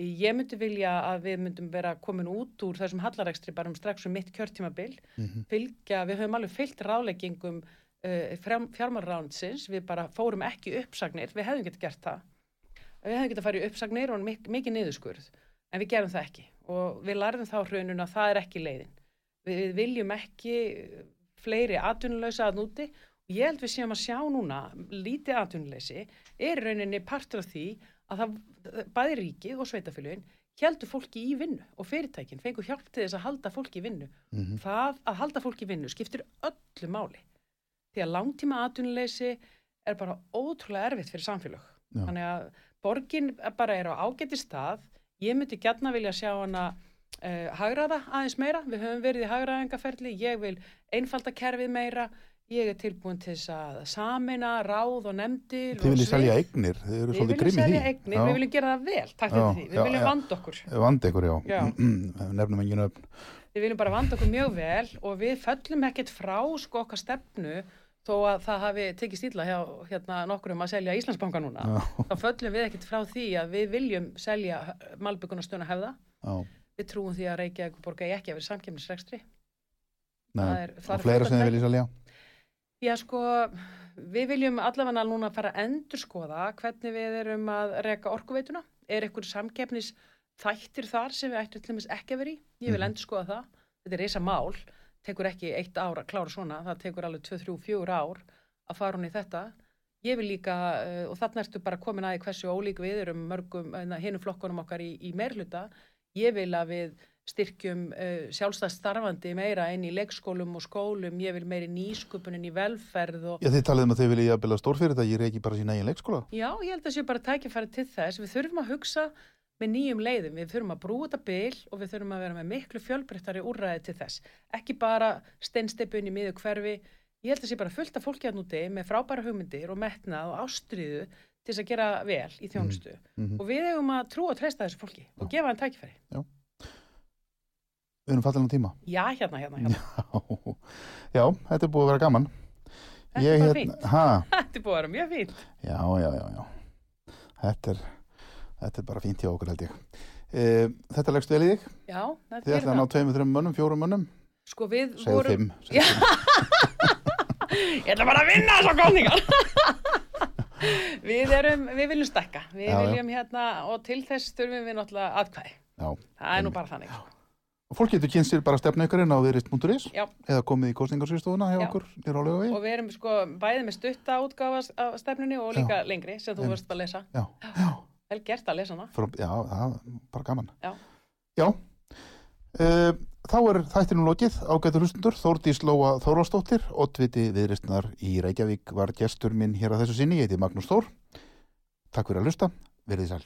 Ég myndi vilja að við myndum vera komin út úr þessum hallarekstri bara um strax um mitt kjörtímabil, Mhm. fylgja, við höfum alveg fylgt ráleggingum uh, fjármarránsins, við bara fórum ekki uppsagnir, við hefðum getið gert það. Við hefðum getið að fara í uppsagnir og mik mikið niðurskurð, en við gerum það ekki og við lærðum þá hrunun að það er ekki leiðin. Við, við viljum ekki fleiri atvinnuleysa að núti og ég held við séum að sjá núna lítið atvinnuleysi er rauninni partur af því að það bæði ríkið og sveitafélugin heldur fólki í vinnu og fyrirtækin fengur hjálp til þess að halda fólki í vinnu. Mhm. Það að halda fólki í vinnu skiptir öllu máli. Því að langtíma atvinnuleysi er bara ótrúlega erfitt fyrir samfélag. Já. Þannig að borgin bara er á ágæti stað. Ég myndi gætna vilja sjá hana uh, hagraða aðeins meira. Við höfum verið í hagraðingaferli. Ég vil einfalda kerfið meira. Ég er tilbúin til þess að samina, ráð og nefndir. Þið viljið selja eignir, þið eru svolítið viljum grimm í því. selja eignir, við viljum gera það vel, takk fyrir því. Við já, viljum vanda okkur. Vand ykkur, já. Já. Nefnum engin öfn. Við viljum bara vanda okkur mjög vel og við föllum ekkert frá sko okkar stefnu þó að það hafi tekið stíla hjá hérna, nokkurum að selja Íslandsbanka núna. Já, Þá föllum við ekkert frá því að við viljum selja Malbyggunastöna hefða. Við trúum því að Reykjavík borga ekki að vera samkemnisrekstri. Já sko, við viljum allavega núna fara að endurskoða hvernig við erum að reka orkuveituna. Er einhver samkeppnis þættir þar sem við ættum til dæmis ekki að vera í? Ég vil Mhm. endurskoða það. Þetta er reysa mál, tekur ekki eitt ár að klára svona, það tekur alveg 2, 3, 4 ár að fara hún í þetta. Ég vil líka, uh, og þarna ertu bara komin að því hversu ólík við erum mörgum, hinu flokkunum okkar í, í meirluta. Ég vil að við styrkjum uh, sjálfstæð starfandi meira inn í leikskólum og skólum, ég vil meiri nýsköpunin í velferð og Já, þið talið um að þið viljið að bila stórfyrirtæki reyki bara sína eigin leikskóla. já, ég held að sé bara tækifæri til þess, við þurfum að hugsa með nýjum leiðum, við þurfum að brúa þetta bil og við þurfum að vera með miklu fjölbreyttari úrræði til þess, ekki bara steinsteipun í miður hverfi, ég held að sé bara fullt af fólki að núti með frábæra hugmyndir og metnað og ástriðu til þess að gera vel í þjónustu. Mhm. og við eigum að trúa og treysta þessu fólki og gefa hann tækifæri. Við erum fallin á tíma. Já, hérna, hérna, hérna. Já, já, þetta er búið að vera gaman. Þetta er bara fínt. Ha, Þetta er búið að vera mjög fínt. já, já, já, já. Þetta er, þetta er bara fínt hjá okkur held ég. E, þetta leggst vel í þig. Já, þetta Þið gerir ætlaði að ná það. tveimur, þreim mönnum, fjórum mönnum. Sko við Segðu vorum... fimm. Já. Ég ætla bara að vinna þessar góðningar. við erum, við viljum stekka. Við Já, já. viljum hérna, og til þess þurfum við náttúrulega aðkvæði. Já. Það er nú bara þannig. Fólk getur kynst sér bara stefnu ykkurinn á viðrist.is Já. eða komið í kostningarsýrstofuna hjá Já. okkur Og við erum sko bæði með stutta útgáfa af stefnunni og líka lengri sem þú verðst að lesa. Já, já, Vel gert að lesa hana. frá, já, það er bara gaman. Já. Já. Uh, þá er þættinum lokið ágætur hlustundur Þórdís Lóa Þórlastóttir Ottviti viðristnar í Reykjavík var gestur minn hér að þessu sinni, ég heiti Magnús Þór Takk fyrir að hlusta, verðið sæl